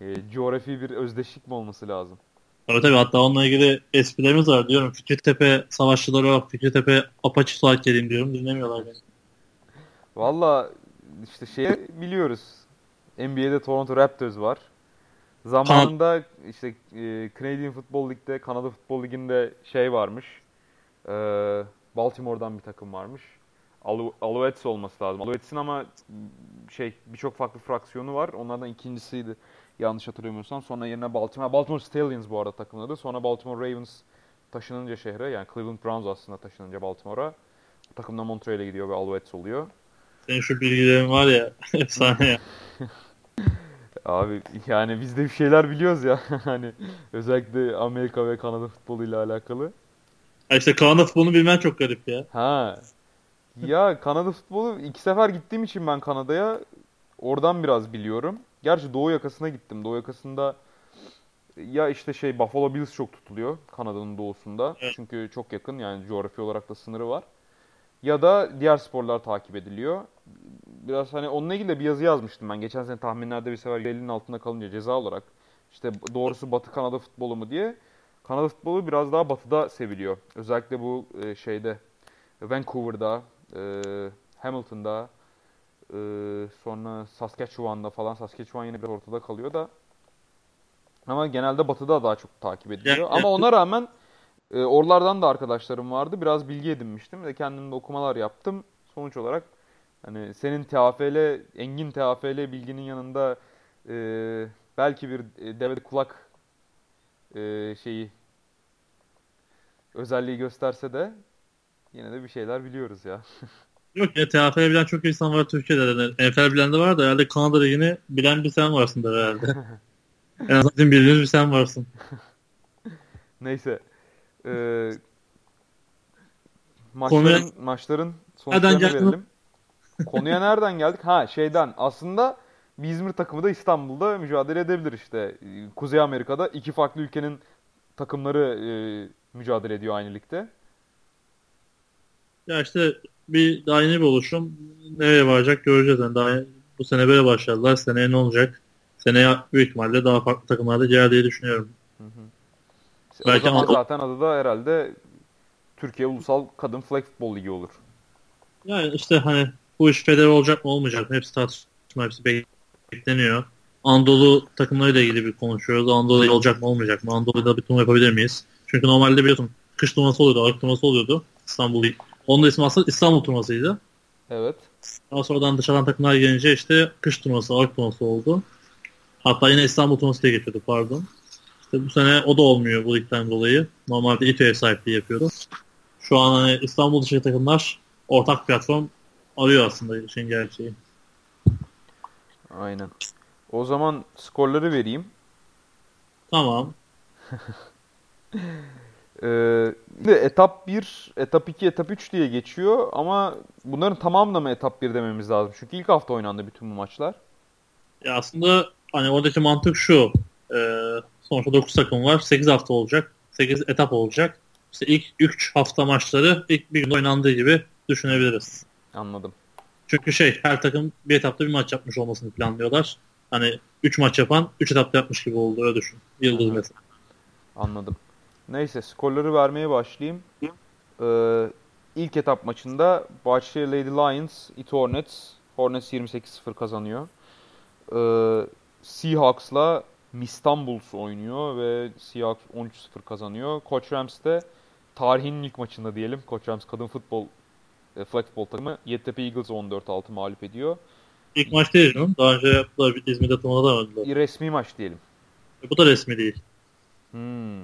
E, coğrafi bir özdeşlik mi olması lazım? Evet tabii hatta onunla ilgili esprilerimiz var diyorum. Fikirtepe savaşçıları olarak Fikirtepe Apache Suat geleyim diyorum. Dinlemiyorlar beni. Valla işte şey biliyoruz. NBA'de Toronto Raptors var. Zamanında işte e, Canadian Football League'de, Kanada Football Ligi'nde şey varmış. E, Baltimore'dan bir takım varmış. Alu Alouettes olması lazım. Alouettes'in ama şey birçok farklı fraksiyonu var. Onlardan ikincisiydi yanlış hatırlamıyorsam. Sonra yerine Baltimore, Baltimore Stallions bu arada takımın adı. Sonra Baltimore Ravens taşınınca şehre yani Cleveland Browns aslında taşınınca Baltimore'a. Takımda Montreal'e gidiyor ve Alouettes oluyor. Senin şu bilgilerin var ya [LAUGHS] efsane ya. [LAUGHS] Abi yani biz de bir şeyler biliyoruz ya. [LAUGHS] hani özellikle Amerika ve Kanada futboluyla alakalı. Ha işte Kanada futbolunu bilmen çok garip ya. Ha. [LAUGHS] Ya Kanada futbolu iki sefer gittiğim için ben Kanada'ya Oradan biraz biliyorum. Gerçi Doğu yakasına gittim. Doğu yakasında ya işte şey Buffalo Bills çok tutuluyor Kanada'nın doğusunda. Evet. Çünkü çok yakın yani coğrafi olarak da sınırı var. Ya da diğer sporlar takip ediliyor. Biraz hani onunla ilgili de bir yazı yazmıştım ben. Geçen sene tahminlerde bir sefer elinin altında kalınca ceza olarak. İşte doğrusu Batı Kanada futbolu mu diye. Kanada futbolu biraz daha batıda seviliyor. Özellikle bu e, şeyde Vancouver'da, e, Hamilton'da, e, sonra Saskatchewan'da falan. Saskatchewan yine biraz ortada kalıyor da. Ama genelde batıda daha çok takip ediliyor. Ama ona rağmen e, oralardan da arkadaşlarım vardı. Biraz bilgi edinmiştim ve kendim de okumalar yaptım. Sonuç olarak hani senin TAFL, engin TAFL bilginin yanında e, belki bir e, devede kulak e, şeyi özelliği gösterse de yine de bir şeyler biliyoruz ya. Yok ya TFL bilen çok insan var Türkiye'de. Yani NFL bilen de var da herhalde Kanada Ligi'ni bilen bir sen varsındır herhalde. [LAUGHS] en azından bizim bildiğimiz bir sen varsın. [LAUGHS] Neyse. Ee, maçların, maçların Nereden sonuçlarını verelim. Konuya nereden geldik? Ha şeyden aslında bir İzmir takımı da İstanbul'da mücadele edebilir işte. Kuzey Amerika'da iki farklı ülkenin takımları e, mücadele ediyor aynı ligde. Ya işte bir daha yeni bir oluşum. Nereye varacak göreceğiz. Yani daha bu sene böyle başladılar. Seneye ne olacak? Seneye büyük ihtimalle daha farklı takımlarda girer diye düşünüyorum. Belki o zaman ama- zaten adı da herhalde Türkiye Ulusal Kadın Flag Futbol Ligi olur. Yani işte hani bu iş federe olacak mı olmayacak mı? Hepsi tartışma, hepsi bekleniyor. Anadolu takımlarıyla ilgili bir konuşuyoruz. Anadolu olacak mı olmayacak mı? Anadolu'da bir turnuva yapabilir miyiz? Çünkü normalde biliyorsun kış turnuvası oluyordu, Aralık turnuvası oluyordu. İstanbul Onun da ismi aslında İstanbul turnuvasıydı. Evet. Daha sonradan dışarıdan takımlar gelince işte kış turnuvası, Aralık turnuvası oldu. Hatta yine İstanbul turnuvası diye geçiyordu pardon. İşte bu sene o da olmuyor bu ligden dolayı. Normalde İTÜ ev sahipliği yapıyordu. Şu an hani İstanbul dışı takımlar ortak platform arıyor aslında işin gerçeği. Aynen. O zaman skorları vereyim. Tamam. [LAUGHS] Ee, etap 1, etap 2, etap 3 diye geçiyor ama bunların tamamına mı etap 1 dememiz lazım? Çünkü ilk hafta oynandı bütün bu maçlar. Ya aslında hani oradaki mantık şu. E, sonuçta 9 takım var. 8 hafta olacak. 8 etap olacak. İşte ilk 3 hafta maçları ilk bir gün oynandığı gibi düşünebiliriz. Anladım. Çünkü şey her takım bir etapta bir maç yapmış olmasını planlıyorlar. Hani 3 maç yapan 3 etapta yapmış gibi oldu öyle düşün. Yıldız Aha. mesela. Anladım. Neyse skorları vermeye başlayayım. Ee, ilk etap maçında Bahçeşehir Lady Lions, It Hornets. Hornets 28-0 kazanıyor. Ee, Seahawks'la Mistan Bulls oynuyor ve Seahawks 13-0 kazanıyor. Koç Rams de tarihinin ilk maçında diyelim. Koç Rams kadın futbol e, flag futbol takımı Yeditepe Eagles 14-6 mağlup ediyor. İlk maç değil canım. Daha önce yaptılar. Bir İzmir'de turnuvada oynadılar. Resmi maç diyelim. Bu da resmi değil. Hmm.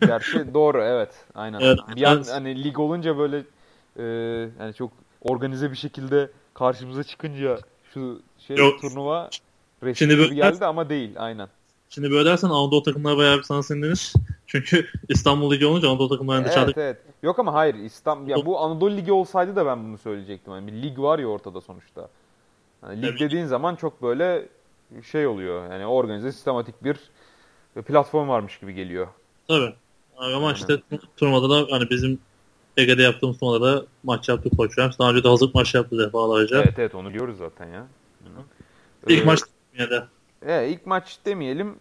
Gerçi doğru evet aynen. Evet, bir an hani lig olunca böyle e, yani çok organize bir şekilde karşımıza çıkınca şu şey Yok. turnuva resmi Şimdi böyle- geldi ama değil aynen. Şimdi böyle dersen Anadolu takımları bayağı bir sana sinirlenir. Çünkü İstanbul Ligi olunca Anadolu takımlarının dışarıda Evet evet. Yok ama hayır İstanbul ya bu Anadolu Ligi olsaydı da ben bunu söyleyecektim. Yani bir lig var ya ortada sonuçta. Yani lig Evet. dediğin zaman çok böyle şey oluyor. Yani organize sistematik bir platform varmış gibi geliyor. Tabii. Ama işte turnuvada da hani bizim Ege'de yaptığımız turnuvada da maç yaptık Koç Rams. Daha önce de hazırlık maç yaptı defalarca. Evet evet onu biliyoruz zaten ya. İlk Ee, maç yine de. E, ilk maç demeyelim.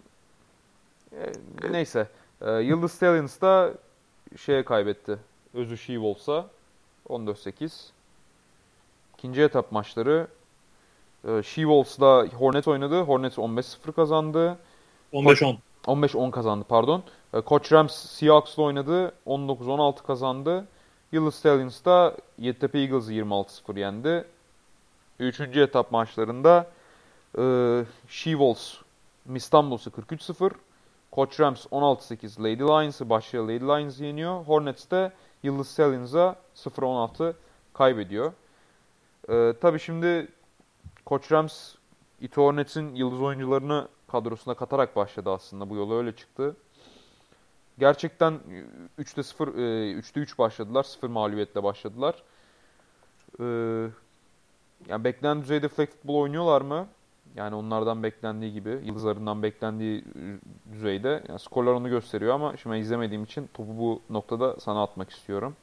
E, neyse. E, Yıldız Stallions da şeye kaybetti. Özü She-Wolves'a 14-8. İkinci etap maçları e, She-Wolves'la Hornets oynadı. Hornets 15-0 kazandı. 15-10. 15-10 kazandı pardon. E, Koç Rams Seahawks'la oynadı. 19-16 kazandı. Yıldız Stallions da Yeditepe Eagles'ı 26-0 yendi. Üçüncü etap maçlarında e, She-Wolves Istanbul'su 43-0. Koç Rams 16-8 Lady Lions'ı başlayan Lady Lions yeniyor. Hornets de Yıldız Stallions'a 0-16 kaybediyor. E, tabii şimdi Koç Rams Ito Hornets'in yıldız oyuncularını kadrosuna katarak başladı aslında. Bu yola öyle çıktı. Gerçekten 3'te 0 e, 3'te 3 başladılar. 0 mağlubiyetle başladılar. E, yani beklenen düzeyde flag futbol oynuyorlar mı? Yani onlardan beklendiği gibi, yıldızlarından beklendiği düzeyde. Yani skorlar onu gösteriyor ama şimdi ben izlemediğim için topu bu noktada sana atmak istiyorum.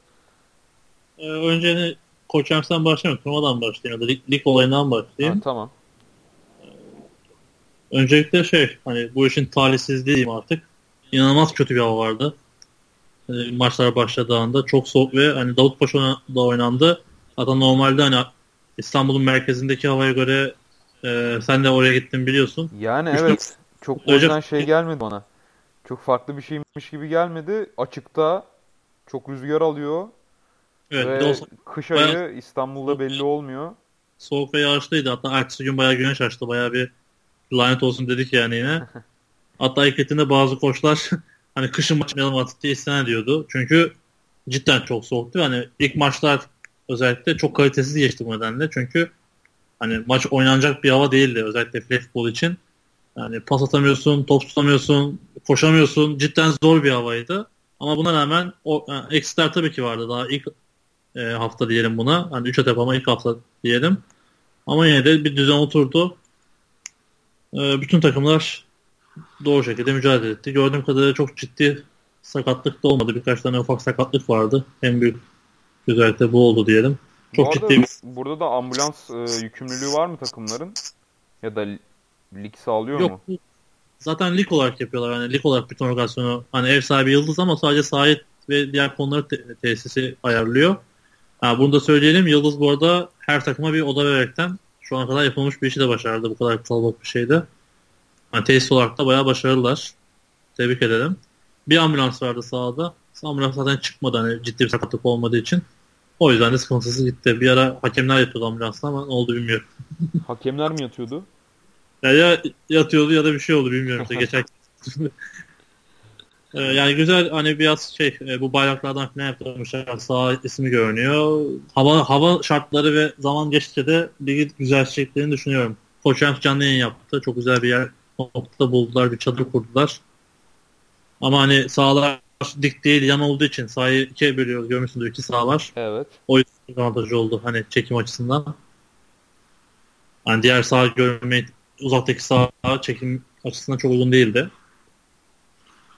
Ee, önce hani Koç Hams'tan başlayalım. Turnuvadan başlayalım. Lig, lig olayından başlayayım. Ha, tamam. Öncelikle şey hani bu işin talihsizliği diyeyim artık. İnanılmaz kötü bir hava vardı. Yani maçlar başladığında çok soğuk ve hani Davutpaşa'da oynandı. Zaten normalde hani İstanbul'un merkezindeki havaya göre e, sen de oraya gittin biliyorsun. Yani evet. Çok o yüzden şey gelmedi bana. Çok farklı bir şeymiş gibi gelmedi. Açıkta çok rüzgar alıyor. Evet, ve kış ayı bayağı, İstanbul'da belli olmuyor. Soğuk ve yağışlıydı. Hatta ertesi gün bayağı güneş açtı. Bayağı bir lanet olsun dedik yani yine. [LAUGHS] Hatta ilk etinde bazı koçlar [LAUGHS] hani kışın maçmayalım artık diye isyan ediyordu. Çünkü cidden çok soğuktu. Hani ilk maçlar özellikle çok kalitesiz geçti bu nedenle. Çünkü hani maç oynanacak bir hava değildi özellikle futbol için. Yani pas atamıyorsun, top tutamıyorsun, koşamıyorsun. Cidden zor bir havaydı. Ama buna rağmen o yani eksiler tabii ki vardı. Daha ilk e, hafta diyelim buna. Hani 3 etap ama ilk hafta diyelim. Ama yine de bir düzen oturdu. E, bütün takımlar doğru şekilde mücadele etti. Gördüğüm kadarıyla çok ciddi sakatlık da olmadı. Birkaç tane ufak sakatlık vardı. En büyük özellikle bu oldu diyelim. Çok bu ciddi bir... Burada da ambulans e, yükümlülüğü var mı takımların? Ya da lig sağlıyor Yok, mu? Zaten lig olarak yapıyorlar. Yani lig olarak bütün organizasyonu hani ev sahibi Yıldız ama sadece sahip ve diğer konuları te- tesisi ayarlıyor. Ha, bunu da söyleyelim. Yıldız bu arada her takıma bir oda vererekten şu ana kadar yapılmış bir işi de başardı. Bu kadar kalabalık bir şeyde. Yani tesis olarak da bayağı başarılılar. Tebrik ederim. Bir ambulans vardı sahada. Ambulans zaten çıkmadı hani ciddi bir sakatlık olmadığı için. O yüzden de sıkıntısız gitti. Bir ara hakemler yatıyordu ambulansla ama ne oldu bilmiyorum. [LAUGHS] Hakemler mi yatıyordu? Ya, ya yatıyordu ya da bir şey oldu bilmiyorum. İşte geçen [LAUGHS] ee, yani güzel hani biraz şey e, bu bayraklardan falan yaptırmışlar. Sağ ismi görünüyor. Hava hava şartları ve zaman geçtikçe de ligi güzelleşeceklerini düşünüyorum. Koç canlı yayın yaptı. Çok güzel bir yer nokta buldular. Bir çadır kurdular. Ama hani sağlar dik değil yan olduğu için sahayı ikiye bölüyoruz. Görmüşsündür iki sağ var. Evet. O yüzden avantajı oldu hani çekim açısından. Hani diğer sağ görmeyi uzaktaki sağ çekim açısından çok uygun değildi.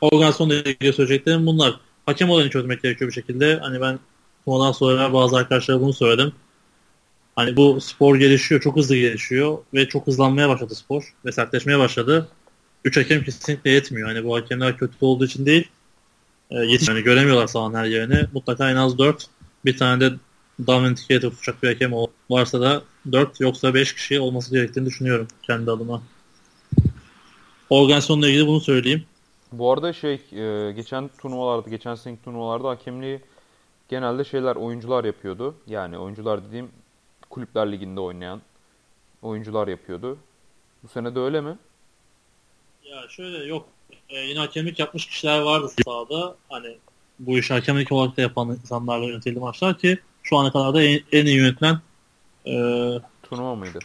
Organizasyonla ilgili söyleyeceklerim bunlar. Hakem olayını çözmek gerekiyor bir şekilde. Hani ben ondan sonra bazı arkadaşlara bunu söyledim. Hani bu spor gelişiyor, çok hızlı gelişiyor ve çok hızlanmaya başladı spor ve sertleşmeye başladı. Üç hakem kesinlikle yetmiyor. Hani bu hakemler kötü olduğu için değil, e, yetiş yani göremiyorlar sahanın her yerini. Mutlaka en az dört, bir tane de down indicator tutacak bir hakem varsa da dört yoksa beş kişi olması gerektiğini düşünüyorum kendi adıma. Organizasyonla ilgili bunu söyleyeyim. Bu arada şey e, geçen turnuvalarda, geçen seneki turnuvalarda hakemliği genelde şeyler oyuncular yapıyordu. Yani oyuncular dediğim kulüpler liginde oynayan oyuncular yapıyordu. Bu sene de öyle mi? Ya şöyle yok. Ee, yine hakemlik yapmış kişiler vardı sahada. Hani bu işi hakemlik olarak da yapan insanlarla yönetildi maçlar ki şu ana kadar da en, en iyi yönetilen e, turnuva mıydı?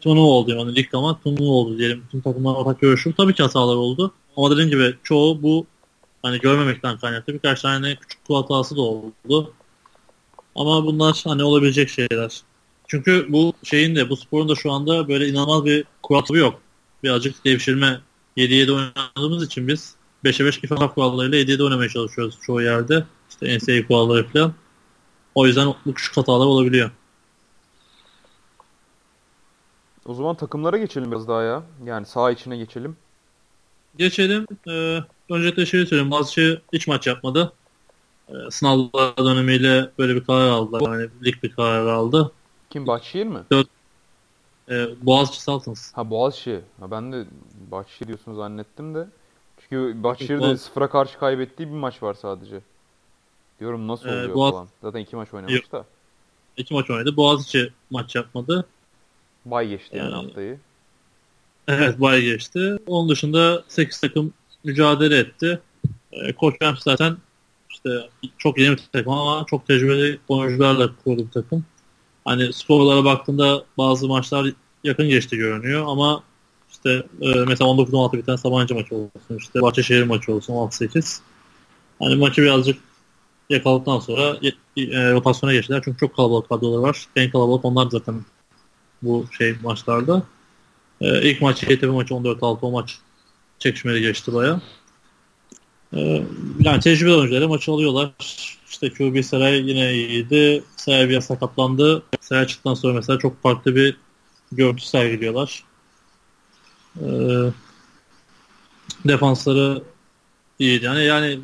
Turnuva oldu yani lig ama turnuva oldu diyelim. Tüm takımlar ortak görüşüm. Tabii ki hatalar oldu. Ama dediğim gibi çoğu bu hani görmemekten kaynaklı. Birkaç tane küçük kul hatası da oldu. Ama bunlar hani olabilecek şeyler. Çünkü bu şeyin de bu sporun da şu anda böyle inanılmaz bir kuralı yok. Birazcık devşirme 7-7 oynadığımız için biz 5'e 5 FIFA kurallarıyla 7-7 oynamaya çalışıyoruz çoğu yerde. İşte NCAA kuralları falan. O yüzden bu küçük hatalar olabiliyor. O zaman takımlara geçelim biraz daha ya. Yani sağ içine geçelim. Geçelim. Ee, öncelikle şey söyleyeyim. Boğaziçi hiç maç yapmadı. Ee, sınavlar dönemiyle böyle bir karar aldılar. Yani lig bir karar aldı. Kim Bahçeşehir mi? Dört, e, Boğaziçi Saltans. Ha Boğaziçi. Ha, ben de Bahçeşehir diyorsun zannettim de. Çünkü Bahçeşehir'de sıfıra karşı kaybettiği bir maç var sadece. Diyorum nasıl ee, oluyor ee, Boğaz... falan. Zaten iki maç oynamış Yok. da. İki maç oynadı. Boğaziçi maç yapmadı. Bay geçti yani, yani haftayı. Evet bay geçti. Onun dışında 8 takım mücadele etti. E, Koç Rams zaten işte çok yeni bir takım ama çok tecrübeli oyuncularla kurulu bir takım. Hani skorlara baktığında bazı maçlar yakın geçti görünüyor ama işte e, mesela 19-16 biten Sabancı maçı olsun, işte Bahçeşehir maçı olsun 6-8. Hani maçı birazcık yakaladıktan sonra e, rotasyona geçtiler. Çünkü çok kalabalık kadroları var. En kalabalık onlar zaten bu şey maçlarda. E, ilk maç YTP maçı 14-6 o maç çekişmeli geçti baya. E, yani tecrübeli oyuncuları maçı alıyorlar. İşte QB Saray yine iyiydi. Saray biraz sakatlandı. Saray çıktıktan sonra mesela çok farklı bir görüntü sergiliyorlar. E, defansları iyiydi. Yani yani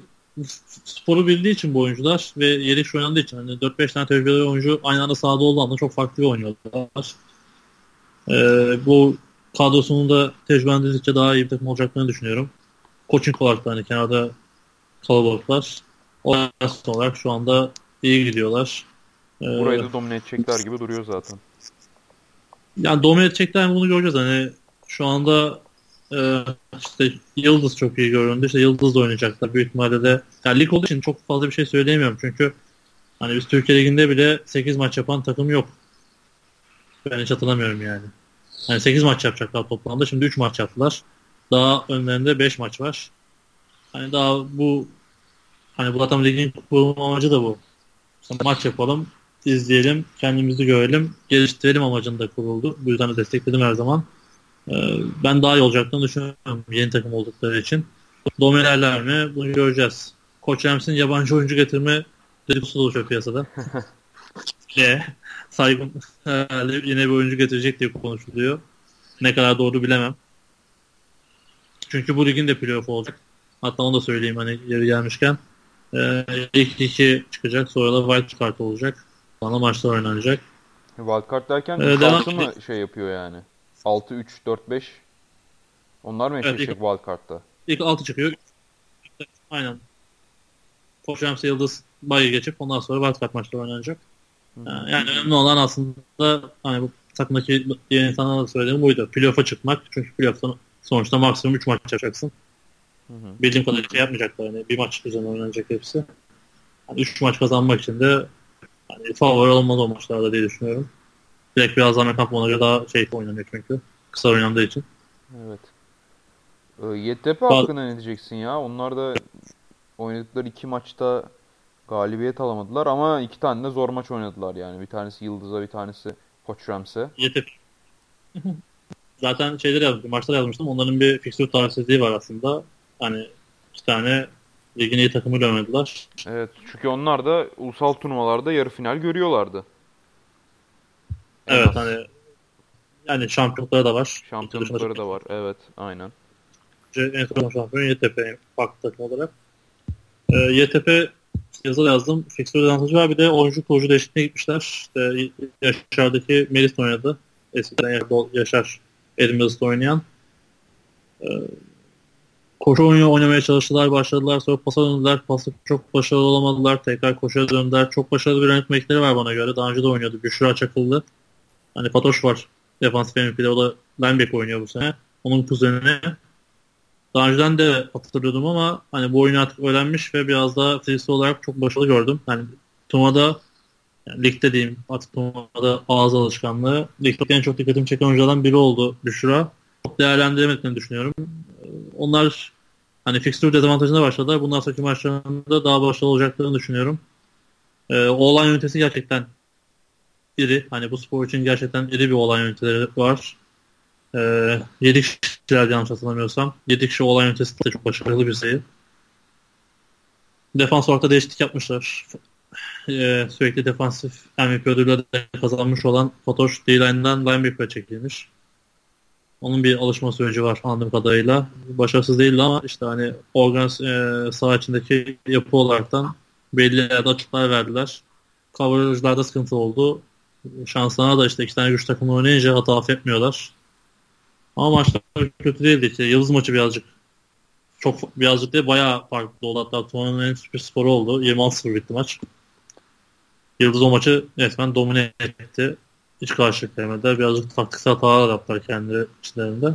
sporu bildiği için bu oyuncular ve yeri şu oynandığı için hani 4-5 tane tecrübeli oyuncu aynı anda sahada olduğu anda çok farklı bir oynuyorlar. Ee, bu kadrosunun da tecrübelendirdikçe daha iyi bir takım olacaklarını düşünüyorum. Coaching olarak da hani kenarda kalabalıklar. Oynasın olarak şu anda iyi gidiyorlar. Ee, Burayı da domine edecekler gibi duruyor zaten. Yani domine edecekler bunu göreceğiz. Hani şu anda e, işte Yıldız çok iyi göründü. İşte Yıldız da oynayacaklar. Büyük ihtimalle de yani lig olduğu için çok fazla bir şey söyleyemiyorum. Çünkü hani biz Türkiye Ligi'nde bile 8 maç yapan takım yok. Ben hiç hatırlamıyorum yani. Yani 8 maç yapacaklar toplamda. Şimdi 3 maç yaptılar. Daha önlerinde 5 maç var. Hani daha bu hani bu zaten ligin kurulma amacı da bu. Maç yapalım, izleyelim, kendimizi görelim, geliştirelim amacında kuruldu. Bu yüzden de destekledim her zaman. Ee, ben daha iyi olacaklarını düşünüyorum yeni takım oldukları için. Dominerler mi? Bunu göreceğiz. Koç Rams'in yabancı oyuncu getirme dedikodusu oluşuyor piyasada. [LAUGHS] Ve saygın [LAUGHS] herhalde yine bir oyuncu getirecek diye konuşuluyor. Ne kadar doğru bilemem. Çünkü bu ligin de playoff olacak. Hatta onu da söyleyeyim hani yeri gelmişken. Ee, ilk iki çıkacak. Sonra da wild card olacak. Bana maçlar oynanacak. Wild card derken ee, devam... mı şey yapıyor yani? 6, 3, 4, 5 onlar mı eşleşecek evet, wildcard'da? İlk 6 çıkıyor. Aynen. Koç Ramsey Yıldız bayı geçip ondan sonra wildcard maçları oynanacak. Hı. Yani önemli olan aslında hani bu takımdaki diğer insanlara da söylediğim buydu. Playoff'a çıkmak. Çünkü playoff'tan sonuçta maksimum 3 maç yapacaksın. Hı hı. Bildiğim kadarıyla şey yapmayacaklar. Yani bir maç üzerine oynanacak hepsi. Yani 3 maç kazanmak için de yani favori olmalı o maçlarda diye düşünüyorum. Direkt biraz Amerikan futboluna daha şey oynanıyor çünkü. Kısa oynandığı için. Evet. Ee, Yeditepe hakkında ne diyeceksin ya? Onlar da oynadıkları iki maçta galibiyet alamadılar ama iki tane de zor maç oynadılar yani. Bir tanesi Yıldız'a bir tanesi Koçrams'e. Yeditepe. [LAUGHS] Zaten şeyler yazmıştım, maçlar yazmıştım. Onların bir fikstür tarihsizliği var aslında. Hani iki tane ligin iyi takımıyla oynadılar. Evet çünkü onlar da ulusal turnuvalarda yarı final görüyorlardı. Evet az. hani yani şampiyonlukları da var. Şampiyonlukları da var. Evet aynen. En son şampiyon YTP farklı takım olarak. E, ee, YTP yazı yazdım. Fiksör avantajı var. Bir de oyuncu kurucu değişikliğine gitmişler. İşte Yaşar'daki Melis oynadı. Eskiden Yaşar Edinburgh'da oynayan. E, koşu oyunu oynamaya çalıştılar, başladılar. Sonra pasa döndüler. Pası çok başarılı olamadılar. Tekrar koşuya döndüler. Çok başarılı bir yönetmekleri var bana göre. Daha önce de oynuyordu. Büşra Çakıllı. Hani Patoş var. Defansif MVP'de. O da linebacker oynuyor bu sene. Onun kuzenine daha önceden de hatırlıyordum ama hani bu oyunu artık öğrenmiş ve biraz daha fiziksel olarak çok başarılı gördüm. Hani turnuvada yani ligde diyeyim artık turnuvada ağız alışkanlığı. Ligde en çok dikkatimi çeken oyunculardan biri oldu Büşra. Çok değerlendiremediğini düşünüyorum. Onlar hani fixture dezavantajına başladılar. Bundan sonraki maçlarında daha başarılı olacaklarını düşünüyorum. Ee, Oğlan ünitesi gerçekten iri. Hani bu spor için gerçekten iri bir olay yöneticileri var. Ee, 7 kişiler yanlış hatırlamıyorsam. 7 kişi olay yöneticisi de çok başarılı bir sayı. Defans orta değişiklik yapmışlar. Ee, sürekli defansif MVP ödülü de kazanmış olan Fatoş D-Line'dan linebacker çekilmiş. Onun bir alışma süreci var anladığım kadarıyla. Başarısız değildi ama işte hani organ e, saha içindeki yapı olaraktan belli açıklar verdiler. Coverage'larda sıkıntı oldu şanslarına da işte iki tane güç takımı oynayınca hata affetmiyorlar. Ama maçlar kötü değildi. İşte Yıldız maçı birazcık çok birazcık değil bayağı farklı oldu. Hatta turnuvanın en sürpriz sporu oldu. 26-0 bitti maç. Yıldız o maçı resmen domine etti. Hiç karşılık vermediler. Birazcık taktiksel hatalar yaptılar kendi içlerinde.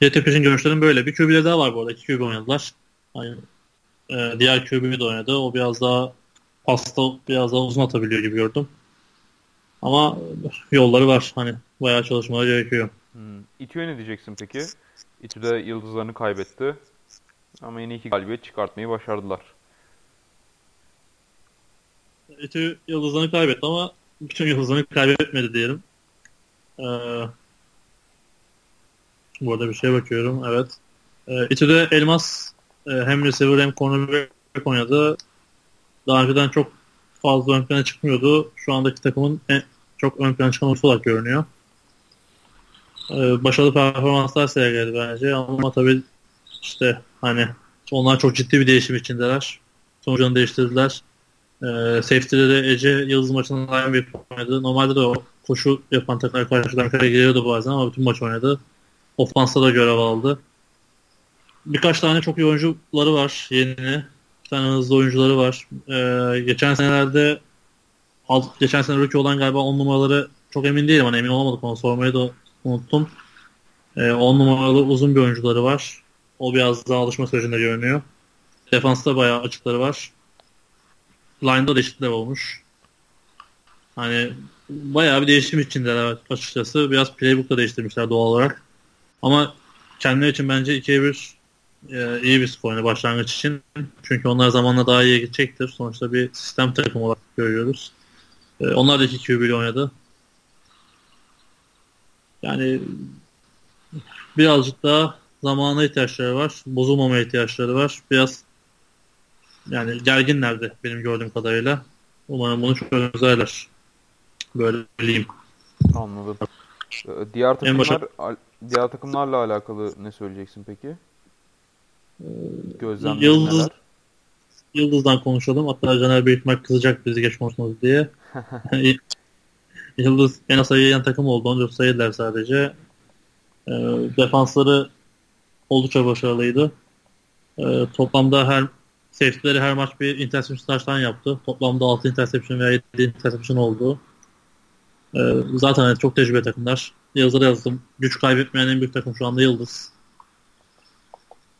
YTP'nin görüşlerim böyle. Bir QB'leri daha var bu arada. İki QB oynadılar. Yani, e, diğer QB de oynadı. O biraz daha pasta biraz daha uzun atabiliyor gibi gördüm. Ama yolları var. Hani bayağı çalışmalar gerekiyor. Hmm. İTÜ'ye ne diyeceksin peki? İTÜ de yıldızlarını kaybetti. Ama yine iki galibiyet çıkartmayı başardılar. İTÜ yıldızlarını kaybetti ama bütün yıldızlarını kaybetmedi diyelim. Ee, Burada bir şey bakıyorum. Evet. E, İTÜ'de Elmas e, hem receiver hem cornerback oynadı. Daha önceden çok fazla ön plana çıkmıyordu. Şu andaki takımın en, çok ön plana çıkan olarak görünüyor. E, başarılı performanslar sergiledi bence ama tabii işte hani onlar çok ciddi bir değişim içindeler. Sonucunu değiştirdiler. E, safety'de de Ece Yıldız maçında daim bir oynadı. Normalde de o koşu yapan takımlar karşıdan kare geliyordu bazen ama bütün maç oynadı. Ofansta da görev aldı. Birkaç tane çok iyi oyuncuları var yeni. Bir tane hızlı oyuncuları var. Ee, geçen senelerde geçen sene rookie olan galiba 10 numaraları çok emin değilim. Hani emin olamadık onu sormayı da unuttum. 10 ee, numaralı uzun bir oyuncuları var. O biraz daha alışma sürecinde görünüyor. Defansta bayağı açıkları var. Line'da da eşitler olmuş. Hani bayağı bir değişim içindeler açıkçası. Biraz playbook da değiştirmişler doğal olarak. Ama kendileri için bence 2'ye 1 e, iyi bir skor başlangıç için. Çünkü onlar zamanla daha iyi gidecektir. Sonuçta bir sistem takım olarak görüyoruz. E, onlar da 2 QB ile oynadı. Yani birazcık daha zamana ihtiyaçları var. Bozulmamaya ihtiyaçları var. Biraz yani gerginlerdi benim gördüğüm kadarıyla. Umarım bunu çözerler. Böyle bileyim. Anladım. Ee, diğer takımlar diğer takımlarla alakalı ne söyleyeceksin peki? Gözlemler Yıldız, neler? Yıldız'dan konuşalım. Hatta Caner Büyükmek kızacak bizi geç konuşmadı diye. [LAUGHS] Yıldız en az sayı yiyen takım oldu. 14 sayılar sadece. E, defansları oldukça başarılıydı. E, toplamda her safety'leri her maç bir interception taştan yaptı. Toplamda 6 interception veya 7 interception oldu. E, zaten çok tecrübe takımlar. Yıldız'a yazdım. Güç kaybetmeyen en büyük takım şu anda Yıldız.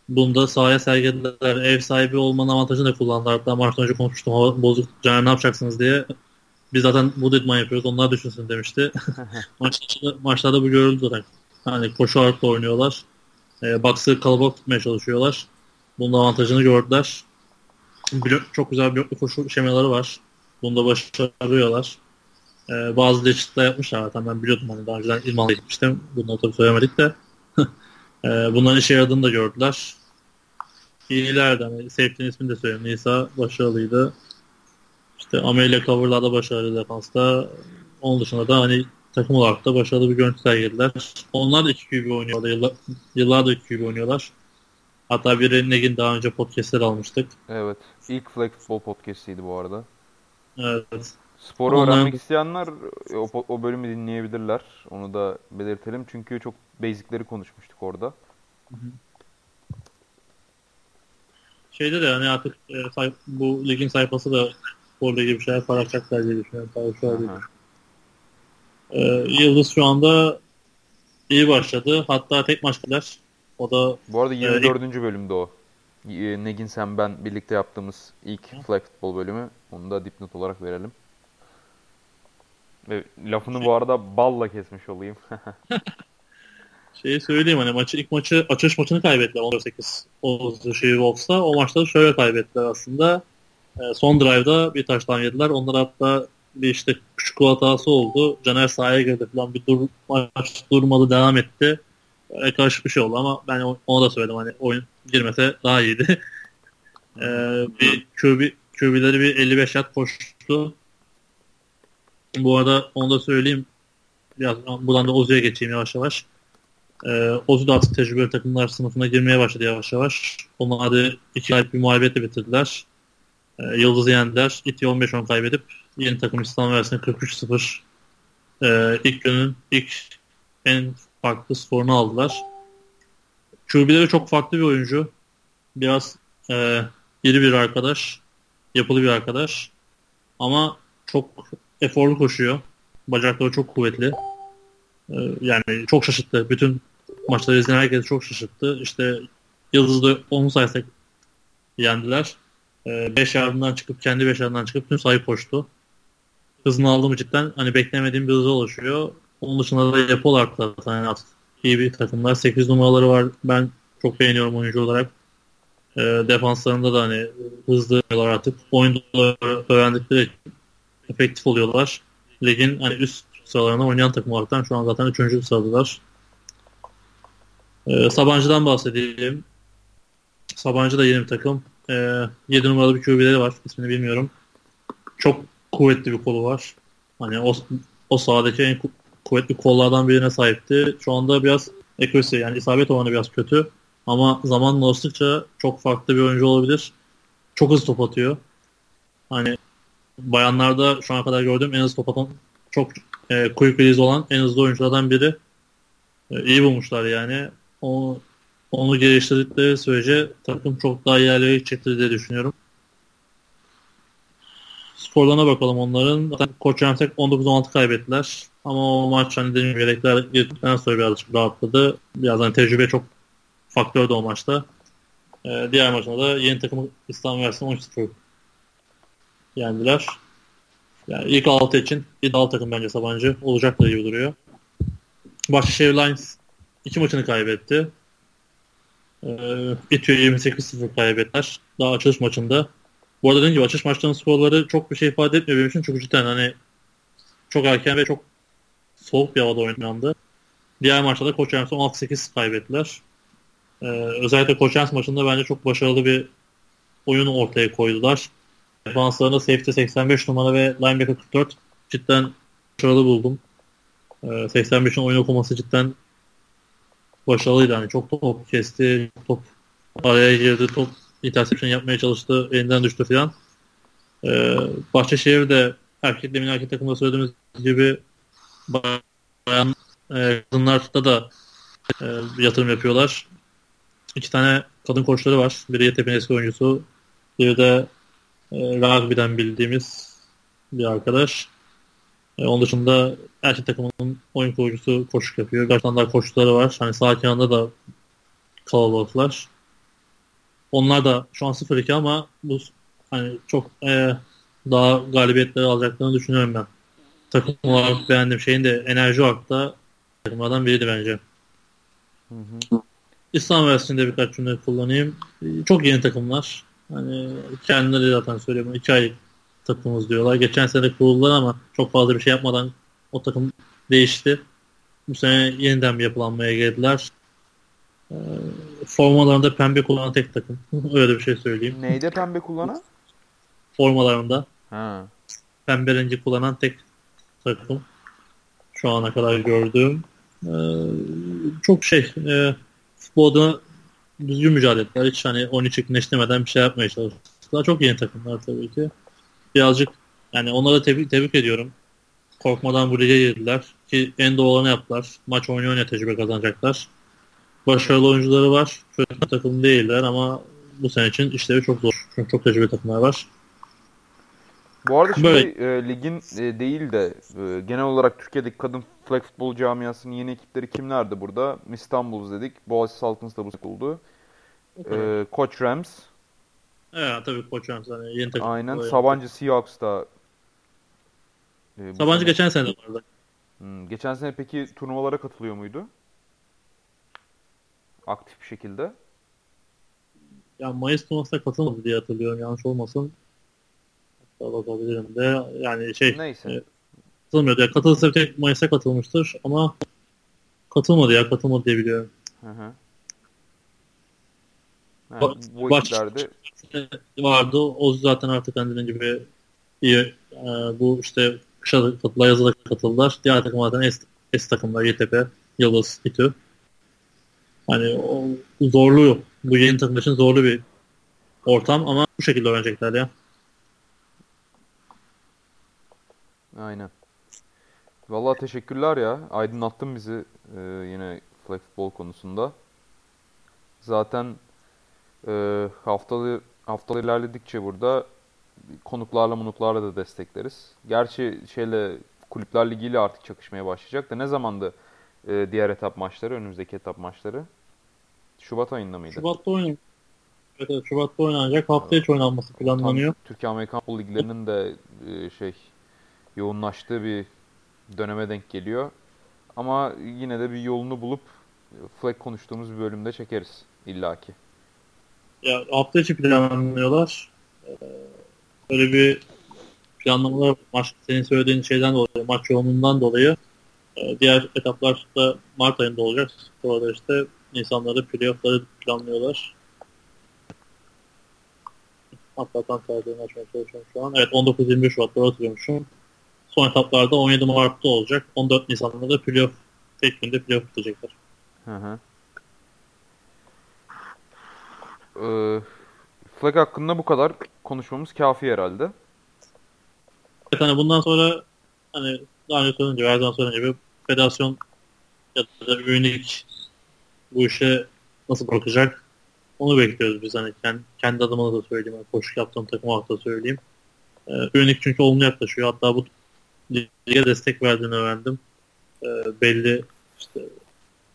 Bunda sahaya sergilediler. Ev sahibi olmanın avantajını da kullandılar. Hatta maçtan önce konuşmuştum. Hava bozuk. Caner ne yapacaksınız diye. Biz zaten bu idman yapıyoruz. Onlar düşünsün demişti. [LAUGHS] maçlarda, maçlarda bu görüldü zaten. Hani koşu ağırlıkla oynuyorlar. E, box'ı kalabalık tutmaya çalışıyorlar. Bunun avantajını gördüler. Blok, çok güzel bloklu koşu şemaları var. Bunda başarıyorlar. Ee, bazı değişiklikler yapmışlar zaten ben biliyordum hani daha önceden ilmanla gitmiştim. Bunları tabii söylemedik de. [LAUGHS] ee, bunların işe yaradığını da gördüler iyilerdi. Hani Safety'nin ismini de söyleyeyim. Nisa başarılıydı. İşte Amelia cover'larda başarılı defansta. Onun dışında da hani takım olarak da başarılı bir görüntü sergilediler. Onlar da 2 QB oynuyorlar. Yıllar, yıllardır 2 QB oynuyorlar. Hatta biri Negin daha önce podcastler almıştık. Evet. İlk Flag Football podcastiydi bu arada. Evet. Sporu Ondan... öğrenmek isteyenler o, o bölümü dinleyebilirler. Onu da belirtelim. Çünkü çok basicleri konuşmuştuk orada. Hı hı şeyde de hani artık e, bu ligin sayfası da sporla ilgili bir şeyler paylaşacaklar diye düşünüyorum. Paylaşıyorlar e, Yıldız şu anda iyi başladı. Hatta tek maçlar. O da Bu arada 24. E, bölümde o. Negin sen ben birlikte yaptığımız ilk Hı. flag futbol bölümü. Onu da dipnot olarak verelim. Ve lafını bu arada balla kesmiş olayım. [LAUGHS] şeyi söyleyeyim hani maçı ilk maçı açış maçını kaybettiler 18 o şey Wolves'ta. O maçta şöyle kaybettiler aslında. E, son drive'da bir taştan yediler. Onlar hatta bir işte küçük hatası oldu. Caner sahaya girdi falan bir dur, maç durmadı devam etti. Böyle karışık bir şey oldu ama ben ona da söyledim hani oyun girmese daha iyiydi. [LAUGHS] ee, bir QB, QB'leri bir 55 yard koştu. Bu arada onu da söyleyeyim. Biraz buradan da Ozu'ya geçeyim yavaş yavaş. E, Ozu da artık tecrübeli takımlar sınıfına girmeye başladı yavaş yavaş. Onlar da iki ay bir muhalefetle bitirdiler. E, Yıldız'ı yendiler. İTİ 15-10 kaybedip yeni takım İslam versiyonu 43-0 e, ilk günün ilk en farklı skorunu aldılar. QB'leri çok farklı bir oyuncu. Biraz e, iri bir arkadaş. Yapılı bir arkadaş. Ama çok eforlu koşuyor. Bacakları çok kuvvetli. E, yani çok şaşırttı. Bütün maçları izleyen herkes çok şaşırttı. İşte Yıldız'da onu saysak yendiler. 5 ee, yardımdan çıkıp kendi 5 yardımdan çıkıp tüm sayı koştu. Hızını aldı mı cidden hani beklemediğim bir hızı oluşuyor. Onun dışında da yapı olarak zaten yani iyi bir takımlar. 8 numaraları var. Ben çok beğeniyorum oyuncu olarak. E, defanslarında da hani hızlı artık. Oyunda öğrendikleri efektif oluyorlar. Ligin hani üst sıralarına oynayan takım olarak şu an zaten 3. sıradılar. Ee, Sabancı'dan bahsedeyim. Sabancı da yeni bir takım. Ee, 7 numaralı bir QB'leri var. İsmini bilmiyorum. Çok kuvvetli bir kolu var. Hani o, o sahadaki en ku- kuvvetli kollardan birine sahipti. Şu anda biraz accuracy yani isabet oranı biraz kötü. Ama zamanla alıştıkça çok farklı bir oyuncu olabilir. Çok hızlı top atıyor. Hani bayanlarda şu ana kadar gördüğüm en hızlı top atan çok e, quick release olan en hızlı oyunculardan biri. E, iyi bulmuşlar yani. O, onu geliştirdikleri sürece takım çok daha iyi yerlere gidecektir diye düşünüyorum. Skorlarına bakalım onların. Zaten Koç Ramsek 19-16 kaybettiler. Ama o maç hani dediğim gibi yedekler girdikten sonra birazcık rahatladı. Biraz hani tecrübe çok faktördü o maçta. Ee, diğer maçında da yeni takım İstanbul Üniversitesi 13-0 yendiler. Yani ilk altı için iddialı takım bence Sabancı. Olacak da gibi duruyor. Başakşehir Lions iki maçını kaybetti. İTÜ'ye 28-0 kaybettiler. Daha açılış maçında. Bu arada dediğim gibi açılış maçlarının skorları çok bir şey ifade etmiyor benim için. Çünkü cidden hani çok erken ve çok soğuk bir havada oynandı. Diğer maçta da Koç Ramsey 16-8 kaybettiler. Ee, özellikle Koç Ramsey maçında bence çok başarılı bir oyun ortaya koydular. Defanslarında safety 85 numara ve linebacker 44 cidden başarılı buldum. Ee, 85'in oyun okuması cidden başarılıydı. Yani çok top kesti, top araya girdi, top interception yapmaya çalıştı, elinden düştü falan. Ee, Bahçeşehir de erkek demin erkek takımda söylediğimiz gibi bayan e, kadınlarda da e, yatırım yapıyorlar. İki tane kadın koçları var. Biri Yetep'in eski oyuncusu. Biri de e, rugby'den bildiğimiz bir arkadaş. E, onun dışında erkek takımının oyun kurucusu koçluk yapıyor. Birkaç tane daha koçları var. Hani sağ kenarında da kalabalıklar. Onlar da şu an 0-2 ama bu hani çok e, daha galibiyetleri alacaklarını düşünüyorum ben. Takım olarak beğendiğim şeyin de enerji olarak da takımlardan biriydi bence. Hı hı. İslam versiyonunda birkaç cümle kullanayım. Çok yeni takımlar. Hani kendileri zaten söylüyorum. iki aylık takımımız diyorlar. Geçen sene kuruldular ama çok fazla bir şey yapmadan o takım değişti. Bu sene yeniden bir yapılanmaya geldiler. Ee, formalarında pembe kullanan tek takım. [LAUGHS] Öyle bir şey söyleyeyim. Neyde pembe kullanan? Formalarında Ha. pembe rengi kullanan tek takım. Şu ana kadar gördüğüm. Ee, çok şey e, futbolda düzgün mücadele ettiler. Hiç hani 13 güneşlemeden bir şey yapmaya çalıştılar. Çok yeni takımlar tabii ki. Birazcık yani onlara tebrik, tebrik ediyorum. Korkmadan bu lige girdiler. Ki en doğalarını yaptılar. Maç oynuyor oynaya tecrübe kazanacaklar. Başarılı oyuncuları var. Kötü takım değiller ama bu sene için işleri çok zor. Çünkü çok tecrübe takımlar var. Bu arada şimdi Böyle. e, ligin e, değil de e, genel olarak Türkiye'deki kadın flag futbol camiasının yeni ekipleri kimlerdi burada? İstanbul dedik. Boğaziçi Saltins da bu oldu. E, Koç Rams. Evet tabii Koç Rams hani yeni takım. Aynen. Böyle. Sabancı Seahawks da e, Sabancı sene- geçen sene vardı. Hmm, geçen sene peki turnuvalara katılıyor muydu? Aktif bir şekilde. Ya Mayıs turnuvasına katılmadı diye hatırlıyorum yanlış olmasın. Hatta bakabilirim de yani şey Neyse. e, katılmıyordu. Ya, katılırsa bir tek Mayıs'a katılmıştır ama katılmadı ya katılmadı diye biliyorum. Hı hı. Bu baş- vardı. O zaten artık kendinin gibi iyi e, bu işte kışa da katıldılar, yazı da katıldılar. Diğer takımlardan es, es takımlar YTP, Yıldız, İTÜ. Hani o zorlu, bu yeni takım için zorlu bir ortam ama bu şekilde öğrenecekler ya. Aynen. Vallahi teşekkürler ya. Aydınlattın bizi e, yine flag futbol konusunda. Zaten e, haftalı haftalı ilerledikçe burada konuklarla munuklarla da destekleriz. Gerçi şeyle Kulüpler Ligi ile artık çakışmaya başlayacak da ne zamandı e, diğer etap maçları, önümüzdeki etap maçları? Şubat ayında mıydı? Şubat'ta oynanacak. Evet, evet, Şubat'ta oynanacak. Hafta içi oynanması planlanıyor. Tam Türkiye Amerikan Futbol Liglerinin de e, şey yoğunlaştığı bir döneme denk geliyor. Ama yine de bir yolunu bulup e, flag konuştuğumuz bir bölümde çekeriz illaki. Ya hafta içi planlıyorlar. Ee, Öyle bir planlamalar maç senin söylediğin şeyden dolayı, maç yoğunluğundan dolayı e, diğer etaplar da Mart ayında olacak. Sonra işte Nisan'da playoff'ları planlıyorlar. Hatta tam tarihlerini açmaya çalışıyorum şu an. Evet 19-21 Şubat'ta hatırlıyormuşum. Son etaplarda 17 Mart'ta olacak. 14 Nisan'da da playoff tek günde playoff bitecekler. Hı hı. Ee, Flag hakkında bu kadar konuşmamız kafi herhalde. Evet hani bundan sonra hani daha önce söylediğim gibi her zaman söylediğim gibi federasyon ya da üyelik bu işe nasıl bakacak onu bekliyoruz biz hani kendi, kendi adıma da söyleyeyim. Yani koşu yaptığım takım olarak da söyleyeyim. Ee, üyelik çünkü olumlu yaklaşıyor. Hatta bu lige destek verdiğini öğrendim. Ee, belli işte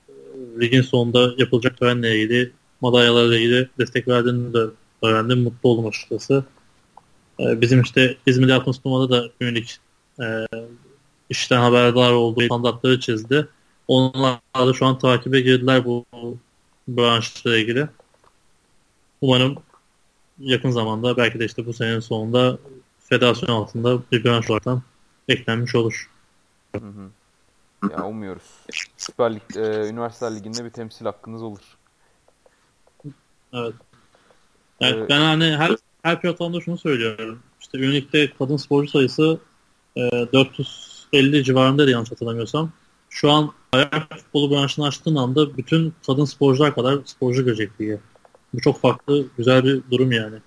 e, ligin sonunda yapılacak törenle ilgili madalyalarla ilgili destek verdiğini de öğrendim. Mutlu oldum açıkçası. Ee, bizim işte İzmir'de yaptığımız turnuvada da üyelik e, işten haberdar olduğu standartları çizdi. Onlar da şu an takibe girdiler bu branşla ilgili. Umarım yakın zamanda belki de işte bu senenin sonunda federasyon altında bir branş olarak eklenmiş olur. Hı hı. Ya umuyoruz. Süper Lig, e, Üniversiteler Ligi'nde bir temsil hakkınız olur. Evet. Yani ee, ben hani her her platformda şunu söylüyorum. İşte Unique'de kadın sporcu sayısı e, 450 civarında yanlış hatırlamıyorsam. Şu an ayak futbolu branşını açtığın anda bütün kadın sporcular kadar sporcu görecek diye. Bu çok farklı, güzel bir durum yani.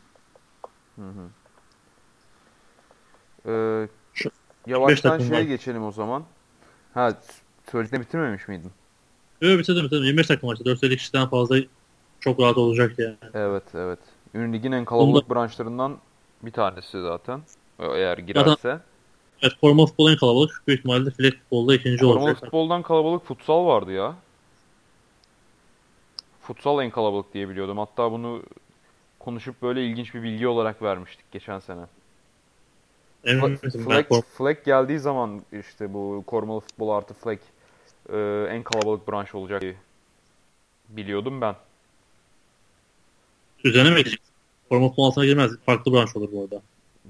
Hı hı. Ee, yavaştan şeye var. geçelim o zaman. Ha, söylediğini bitirmemiş miydin? Yok bitirdim bitirdim. 25 dakika maçta. 450 kişiden fazla çok rahat olacak yani. Evet evet. Ünlü ligin en kalabalık Onda... branşlarından bir tanesi zaten. Eğer girerse. Zaten, evet formal futbol en kalabalık. Büyük ihtimalle flag futbolda ikinci formal olacak. Formal futboldan kalabalık futsal vardı ya. Futsal en kalabalık diye biliyordum. Hatta bunu konuşup böyle ilginç bir bilgi olarak vermiştik geçen sene. Flag, flag geldiği zaman işte bu kormalı futbol artı flag e, en kalabalık branş olacak biliyordum ben. Üzerine mi gidecek? Forma futbol altına girmez. Farklı branş olur bu arada.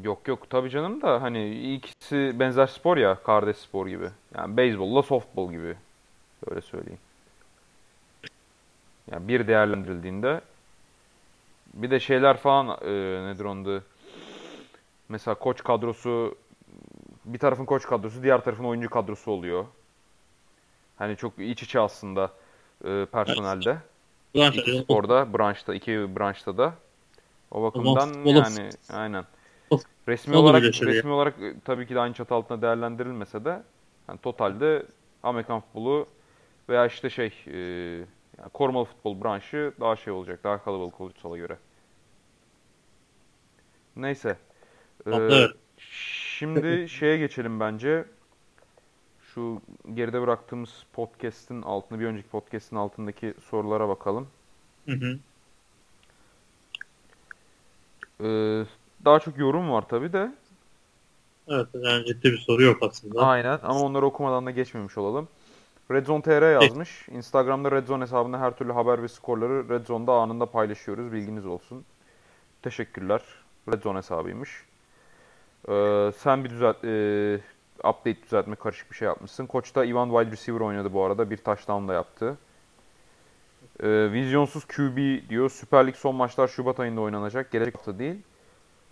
Yok yok tabii canım da hani ikisi benzer spor ya kardeş spor gibi. Yani beyzbolla softball gibi. Öyle söyleyeyim. Yani bir değerlendirildiğinde bir de şeyler falan e, nedir onda mesela koç kadrosu bir tarafın koç kadrosu diğer tarafın oyuncu kadrosu oluyor. Hani çok iç içe aslında e, personelde. Branş, iki sporda, branşta, iki branşta da. O bakımdan yani aynen. Resmi olarak resmi olarak tabii ki de aynı çatı altında değerlendirilmese de yani totalde Amerikan futbolu veya işte şey e, yani korumalı futbol branşı daha şey olacak. Daha kalabalık olacak Sal'a göre. Neyse. Ee, Şimdi şeye geçelim bence. Şu geride bıraktığımız podcast'in altında, bir önceki podcast'in altındaki sorulara bakalım. Hı hı. Ee, daha çok yorum var tabi de. Evet yani ciddi bir soru yok aslında. Aynen ama onları okumadan da geçmemiş olalım. Redzone TR yazmış. Instagram'da Redzone hesabında her türlü haber ve skorları Redzone'da anında paylaşıyoruz. Bilginiz olsun. Teşekkürler. Redzone hesabıymış. Ee, sen bir düzelt, e, update düzeltme karışık bir şey yapmışsın. Koç da Ivan wide receiver oynadı bu arada. Bir touchdown da yaptı. Ee, vizyonsuz QB diyor. Süper Lig son maçlar Şubat ayında oynanacak. Gelecek hafta değil.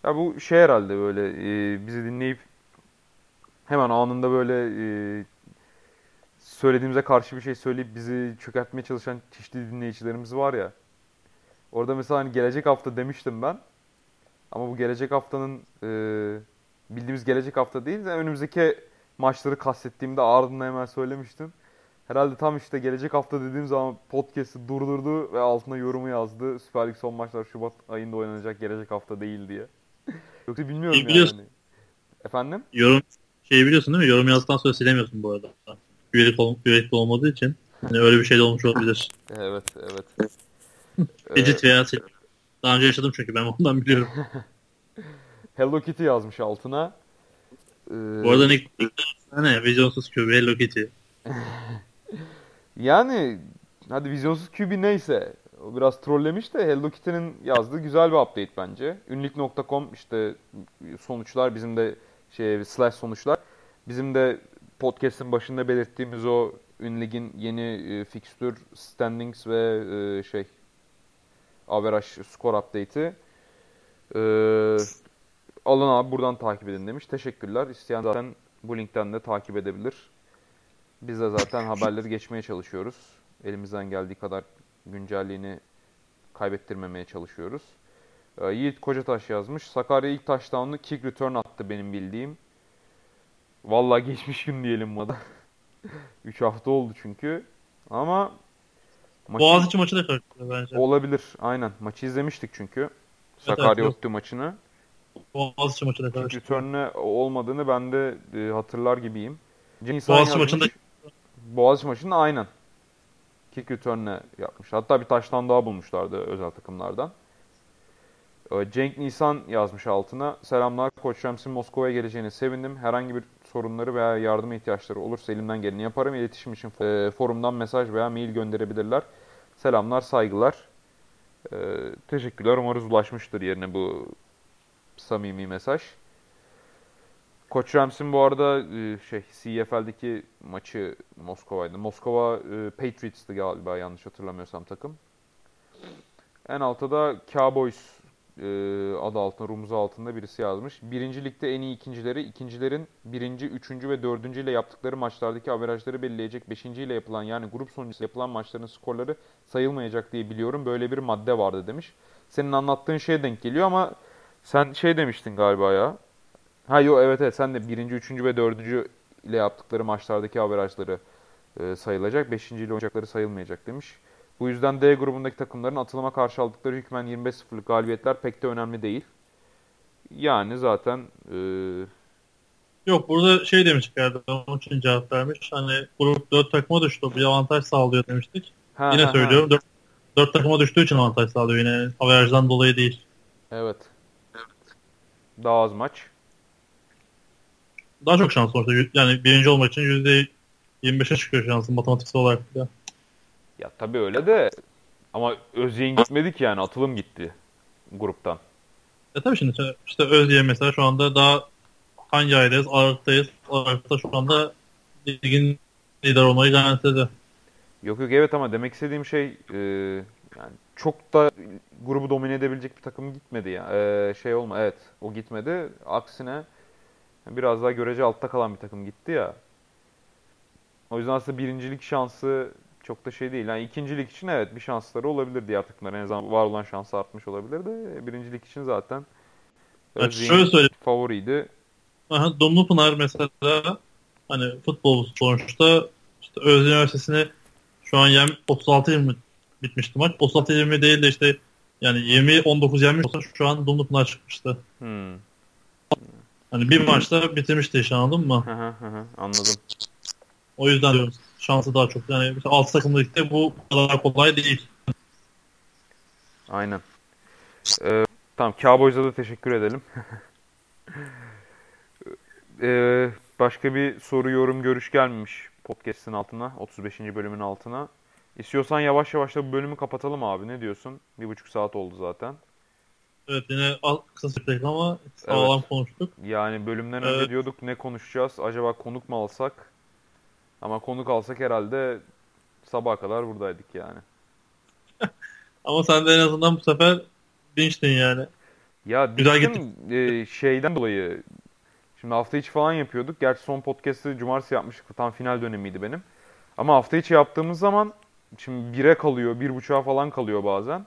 Ya bu şey herhalde böyle e, bizi dinleyip hemen anında böyle e, söylediğimize karşı bir şey söyleyip bizi çökertmeye çalışan çeşitli dinleyicilerimiz var ya. Orada mesela hani gelecek hafta demiştim ben. Ama bu gelecek haftanın e, bildiğimiz gelecek hafta değil de önümüzdeki maçları kastettiğimde ardından hemen söylemiştim. Herhalde tam işte gelecek hafta dediğim zaman podcast'ı durdurdu ve altına yorumu yazdı. Süper Lig son maçlar Şubat ayında oynanacak gelecek hafta değil diye. [LAUGHS] Yoksa bilmiyorum şey yani. Efendim? Yorum şey biliyorsun değil mi? Yorum yazdıktan sonra silemiyorsun bu arada üyelik, ol, üyelik olmadığı için hani öyle bir şey de olmuş olabilir. [LAUGHS] evet, evet. Edit veya sil. Daha önce yaşadım çünkü ben ondan biliyorum. [LAUGHS] Hello Kitty yazmış altına. Ee... Bu arada ne, ne vizyonsuz QB Hello Kitty. [LAUGHS] yani hadi vizyonsuz QB neyse. O biraz trollemiş de Hello Kitty'nin yazdığı güzel bir update bence. Ünlük.com işte sonuçlar bizim de şey slash sonuçlar. Bizim de podcast'in başında belirttiğimiz o Ünlig'in yeni e, fixture standings ve e, şey average skor update'i. E, alın abi buradan takip edin demiş. Teşekkürler. İsteyen zaten bu linkten de takip edebilir. Biz de zaten haberleri geçmeye çalışıyoruz. Elimizden geldiği kadar güncelliğini kaybettirmemeye çalışıyoruz. E, Yiğit Kocataş yazmış. Sakarya ilk touchdown'u kick return attı benim bildiğim. Vallahi geçmiş gün diyelim bana. [LAUGHS] 3 hafta oldu çünkü. Ama maçı... Boğaziçi maçı da karıştırıyor bence. Olabilir. Aynen. Maçı izlemiştik çünkü. Sakarya evet, maçını. Boğaziçi maçı da karıştırıyor. Return'e olmadığını ben de e, hatırlar gibiyim. Boğaziçi maçında Boğaziçi maçında aynen. Kick return'e yapmış. Hatta bir taştan daha bulmuşlardı özel takımlardan. Ee, Cenk Nisan yazmış altına. Selamlar. Koç Rams'in Moskova'ya geleceğine sevindim. Herhangi bir sorunları veya yardıma ihtiyaçları olursa elimden geleni yaparım. İletişim için e, forumdan mesaj veya mail gönderebilirler. Selamlar, saygılar. Ee, teşekkürler. Umarız ulaşmıştır yerine bu samimi mesaj. Koç Rams'in bu arada e, şey CFL'deki maçı Moskova'ydı. Moskova e, Patriots'tı galiba yanlış hatırlamıyorsam takım. En altta da Cowboys e, adı altında, rumuzu altında birisi yazmış. Birinci ligde en iyi ikincileri, ikincilerin birinci, üçüncü ve dördüncü ile yaptıkları maçlardaki averajları belirleyecek beşinci ile yapılan yani grup sonuncusu yapılan maçların skorları sayılmayacak diye biliyorum. Böyle bir madde vardı demiş. Senin anlattığın şeye denk geliyor ama sen şey demiştin galiba ya. Ha yok evet evet sen de birinci, üçüncü ve dördüncü ile yaptıkları maçlardaki averajları e, sayılacak. Beşinci ile oynayacakları sayılmayacak demiş. Bu yüzden D grubundaki takımların atılıma karşı aldıkları hükmen 25-0'lık galibiyetler pek de önemli değil. Yani zaten e... Yok burada şey demiş geldi onun için cevap vermiş. Hani grup 4 takıma düştü bir avantaj sağlıyor demiştik. Ha, yine ha, söylüyorum 4, 4 takıma düştüğü için avantaj sağlıyor yine averajdan dolayı değil. Evet. Daha az maç. Daha çok şans var. Yani birinci olmak için %25'e çıkıyor şansın matematiksel olarak. Ya. Ya tabii öyle de ama Özyeğin gitmedi ki yani atılım gitti gruptan. Ya tabii şimdi işte Özyeğin mesela şu anda daha hangi aydayız? Aralık'tayız. Aralık'ta şu anda ligin lider olmayı garantiledi. Yok yok evet ama demek istediğim şey e, yani çok da grubu domine edebilecek bir takım gitmedi ya. E, şey olma evet o gitmedi. Aksine biraz daha görece altta kalan bir takım gitti ya. O yüzden aslında birincilik şansı çok da şey değil. Yani ikincilik için evet bir şansları olabilir diğer takımların. En azından var olan şansı artmış olabilir de birincilik için zaten evet, şöyle söyleyeyim. favoriydi. Aha, Dumlupınar mesela hani futbol sonuçta işte Özyeğin Üniversitesi'ne şu an yem 36-20 bitmişti maç. 36-20 değil de işte yani 20-19 yenmiş olsa şu an Dumlupınar çıkmıştı. Hmm. Hani bir maçta bitirmişti iş anladın mı? Hı hı hı, anladım. O yüzden diyorum şansı daha çok. Yani mesela alt takımda bu kadar kolay değil. Aynen. Ee, tamam Cowboys'a da teşekkür edelim. [LAUGHS] ee, başka bir soru, yorum, görüş gelmemiş podcast'in altına. 35. bölümün altına. İstiyorsan yavaş yavaş da bu bölümü kapatalım abi. Ne diyorsun? Bir buçuk saat oldu zaten. Evet yine kısa sürdük ama sağlam evet. konuştuk. Yani bölümden evet. önce diyorduk ne konuşacağız? Acaba konuk mu alsak? Ama konuk alsak herhalde sabaha kadar buradaydık yani. [LAUGHS] Ama sen de en azından bu sefer dinçtin yani. Ya Güzel gittim e, şeyden dolayı şimdi hafta içi falan yapıyorduk. Gerçi son podcast'ı cumartesi yapmıştık. Tam final dönemiydi benim. Ama hafta içi yaptığımız zaman şimdi bire kalıyor, bir buçuğa falan kalıyor bazen.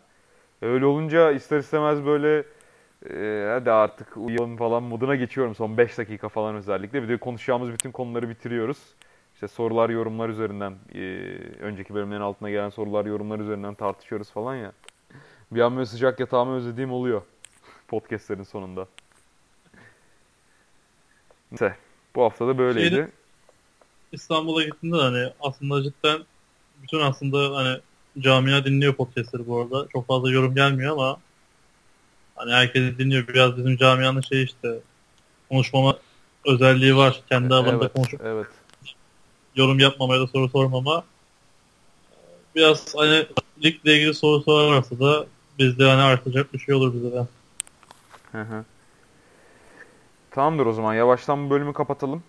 Öyle olunca ister istemez böyle e, hadi artık uyuyalım falan moduna geçiyorum son 5 dakika falan özellikle. Bir de konuşacağımız bütün konuları bitiriyoruz. İşte sorular, yorumlar üzerinden, e, önceki bölümlerin altına gelen sorular, yorumlar üzerinden tartışıyoruz falan ya. Bir an böyle sıcak yatağımı özlediğim oluyor [LAUGHS] podcastlerin sonunda. Neyse, bu hafta da böyleydi. Şeyde, İstanbul'a gittiğinde hani aslında cidden bütün aslında hani camia dinliyor podcastleri bu arada. Çok fazla yorum gelmiyor ama hani herkes dinliyor. Biraz bizim camianın şey işte konuşmama özelliği var. Kendi alanında evet, konuşup evet yorum yapmamaya da soru sormama biraz hani ligle ilgili soru sorarsa da bizde hani artacak bir şey olur bize de. Hı hı. Tamamdır o zaman. Yavaştan bu bölümü kapatalım.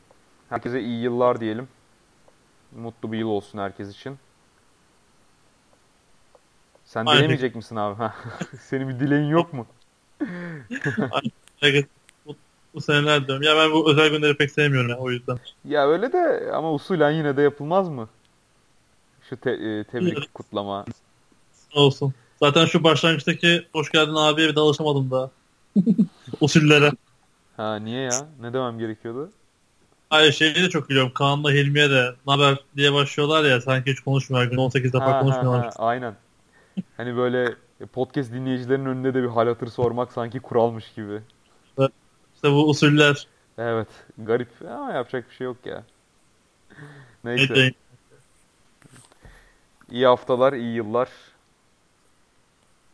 Herkese iyi yıllar diyelim. Mutlu bir yıl olsun herkes için. Sen Aynen. dilemeyecek misin abi? [LAUGHS] Senin bir dileğin yok mu? [LAUGHS] Evet, bu, bu seneler diyorum. Ya ben bu özel günleri pek sevmiyorum ya o yüzden. Ya öyle de ama usulen yine de yapılmaz mı? Şu te- e, tebrik Evet. kutlama. Olsun. Zaten şu başlangıçtaki hoş geldin abiye bir de alışamadım daha. [LAUGHS] Usullere. Ha niye ya? Ne demem gerekiyordu? Hayır şeyi de çok biliyorum. Kaan'la Hilmi'ye de ne haber diye başlıyorlar ya sanki hiç konuşmuyor. Her gün 18 defa konuşmuyorlar. ha, aynen. Hani böyle podcast dinleyicilerinin önünde de bir hal hatır sormak sanki kuralmış gibi. İşte bu usuller. Evet, garip ama yapacak bir şey yok ya. Neyse, Evet, iyi haftalar, iyi yıllar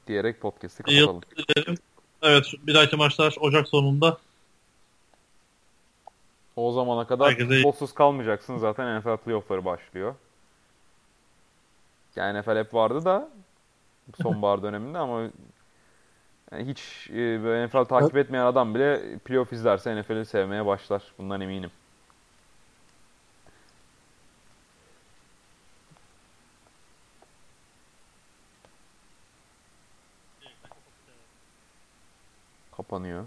diyerek podcast'i kapatalım. Evet bir dahaki maçlar Ocak sonunda. O zamana kadar Herkese futbolsuz kalmayacaksın zaten NFL playoff'ları başlıyor. Yani NFL hep vardı da [LAUGHS] sonbahar döneminde ama yani hiç e, böyle NFL takip etmeyen adam bile playoff izlerse NFL'i sevmeye başlar. Bundan eminim. Kapanıyor.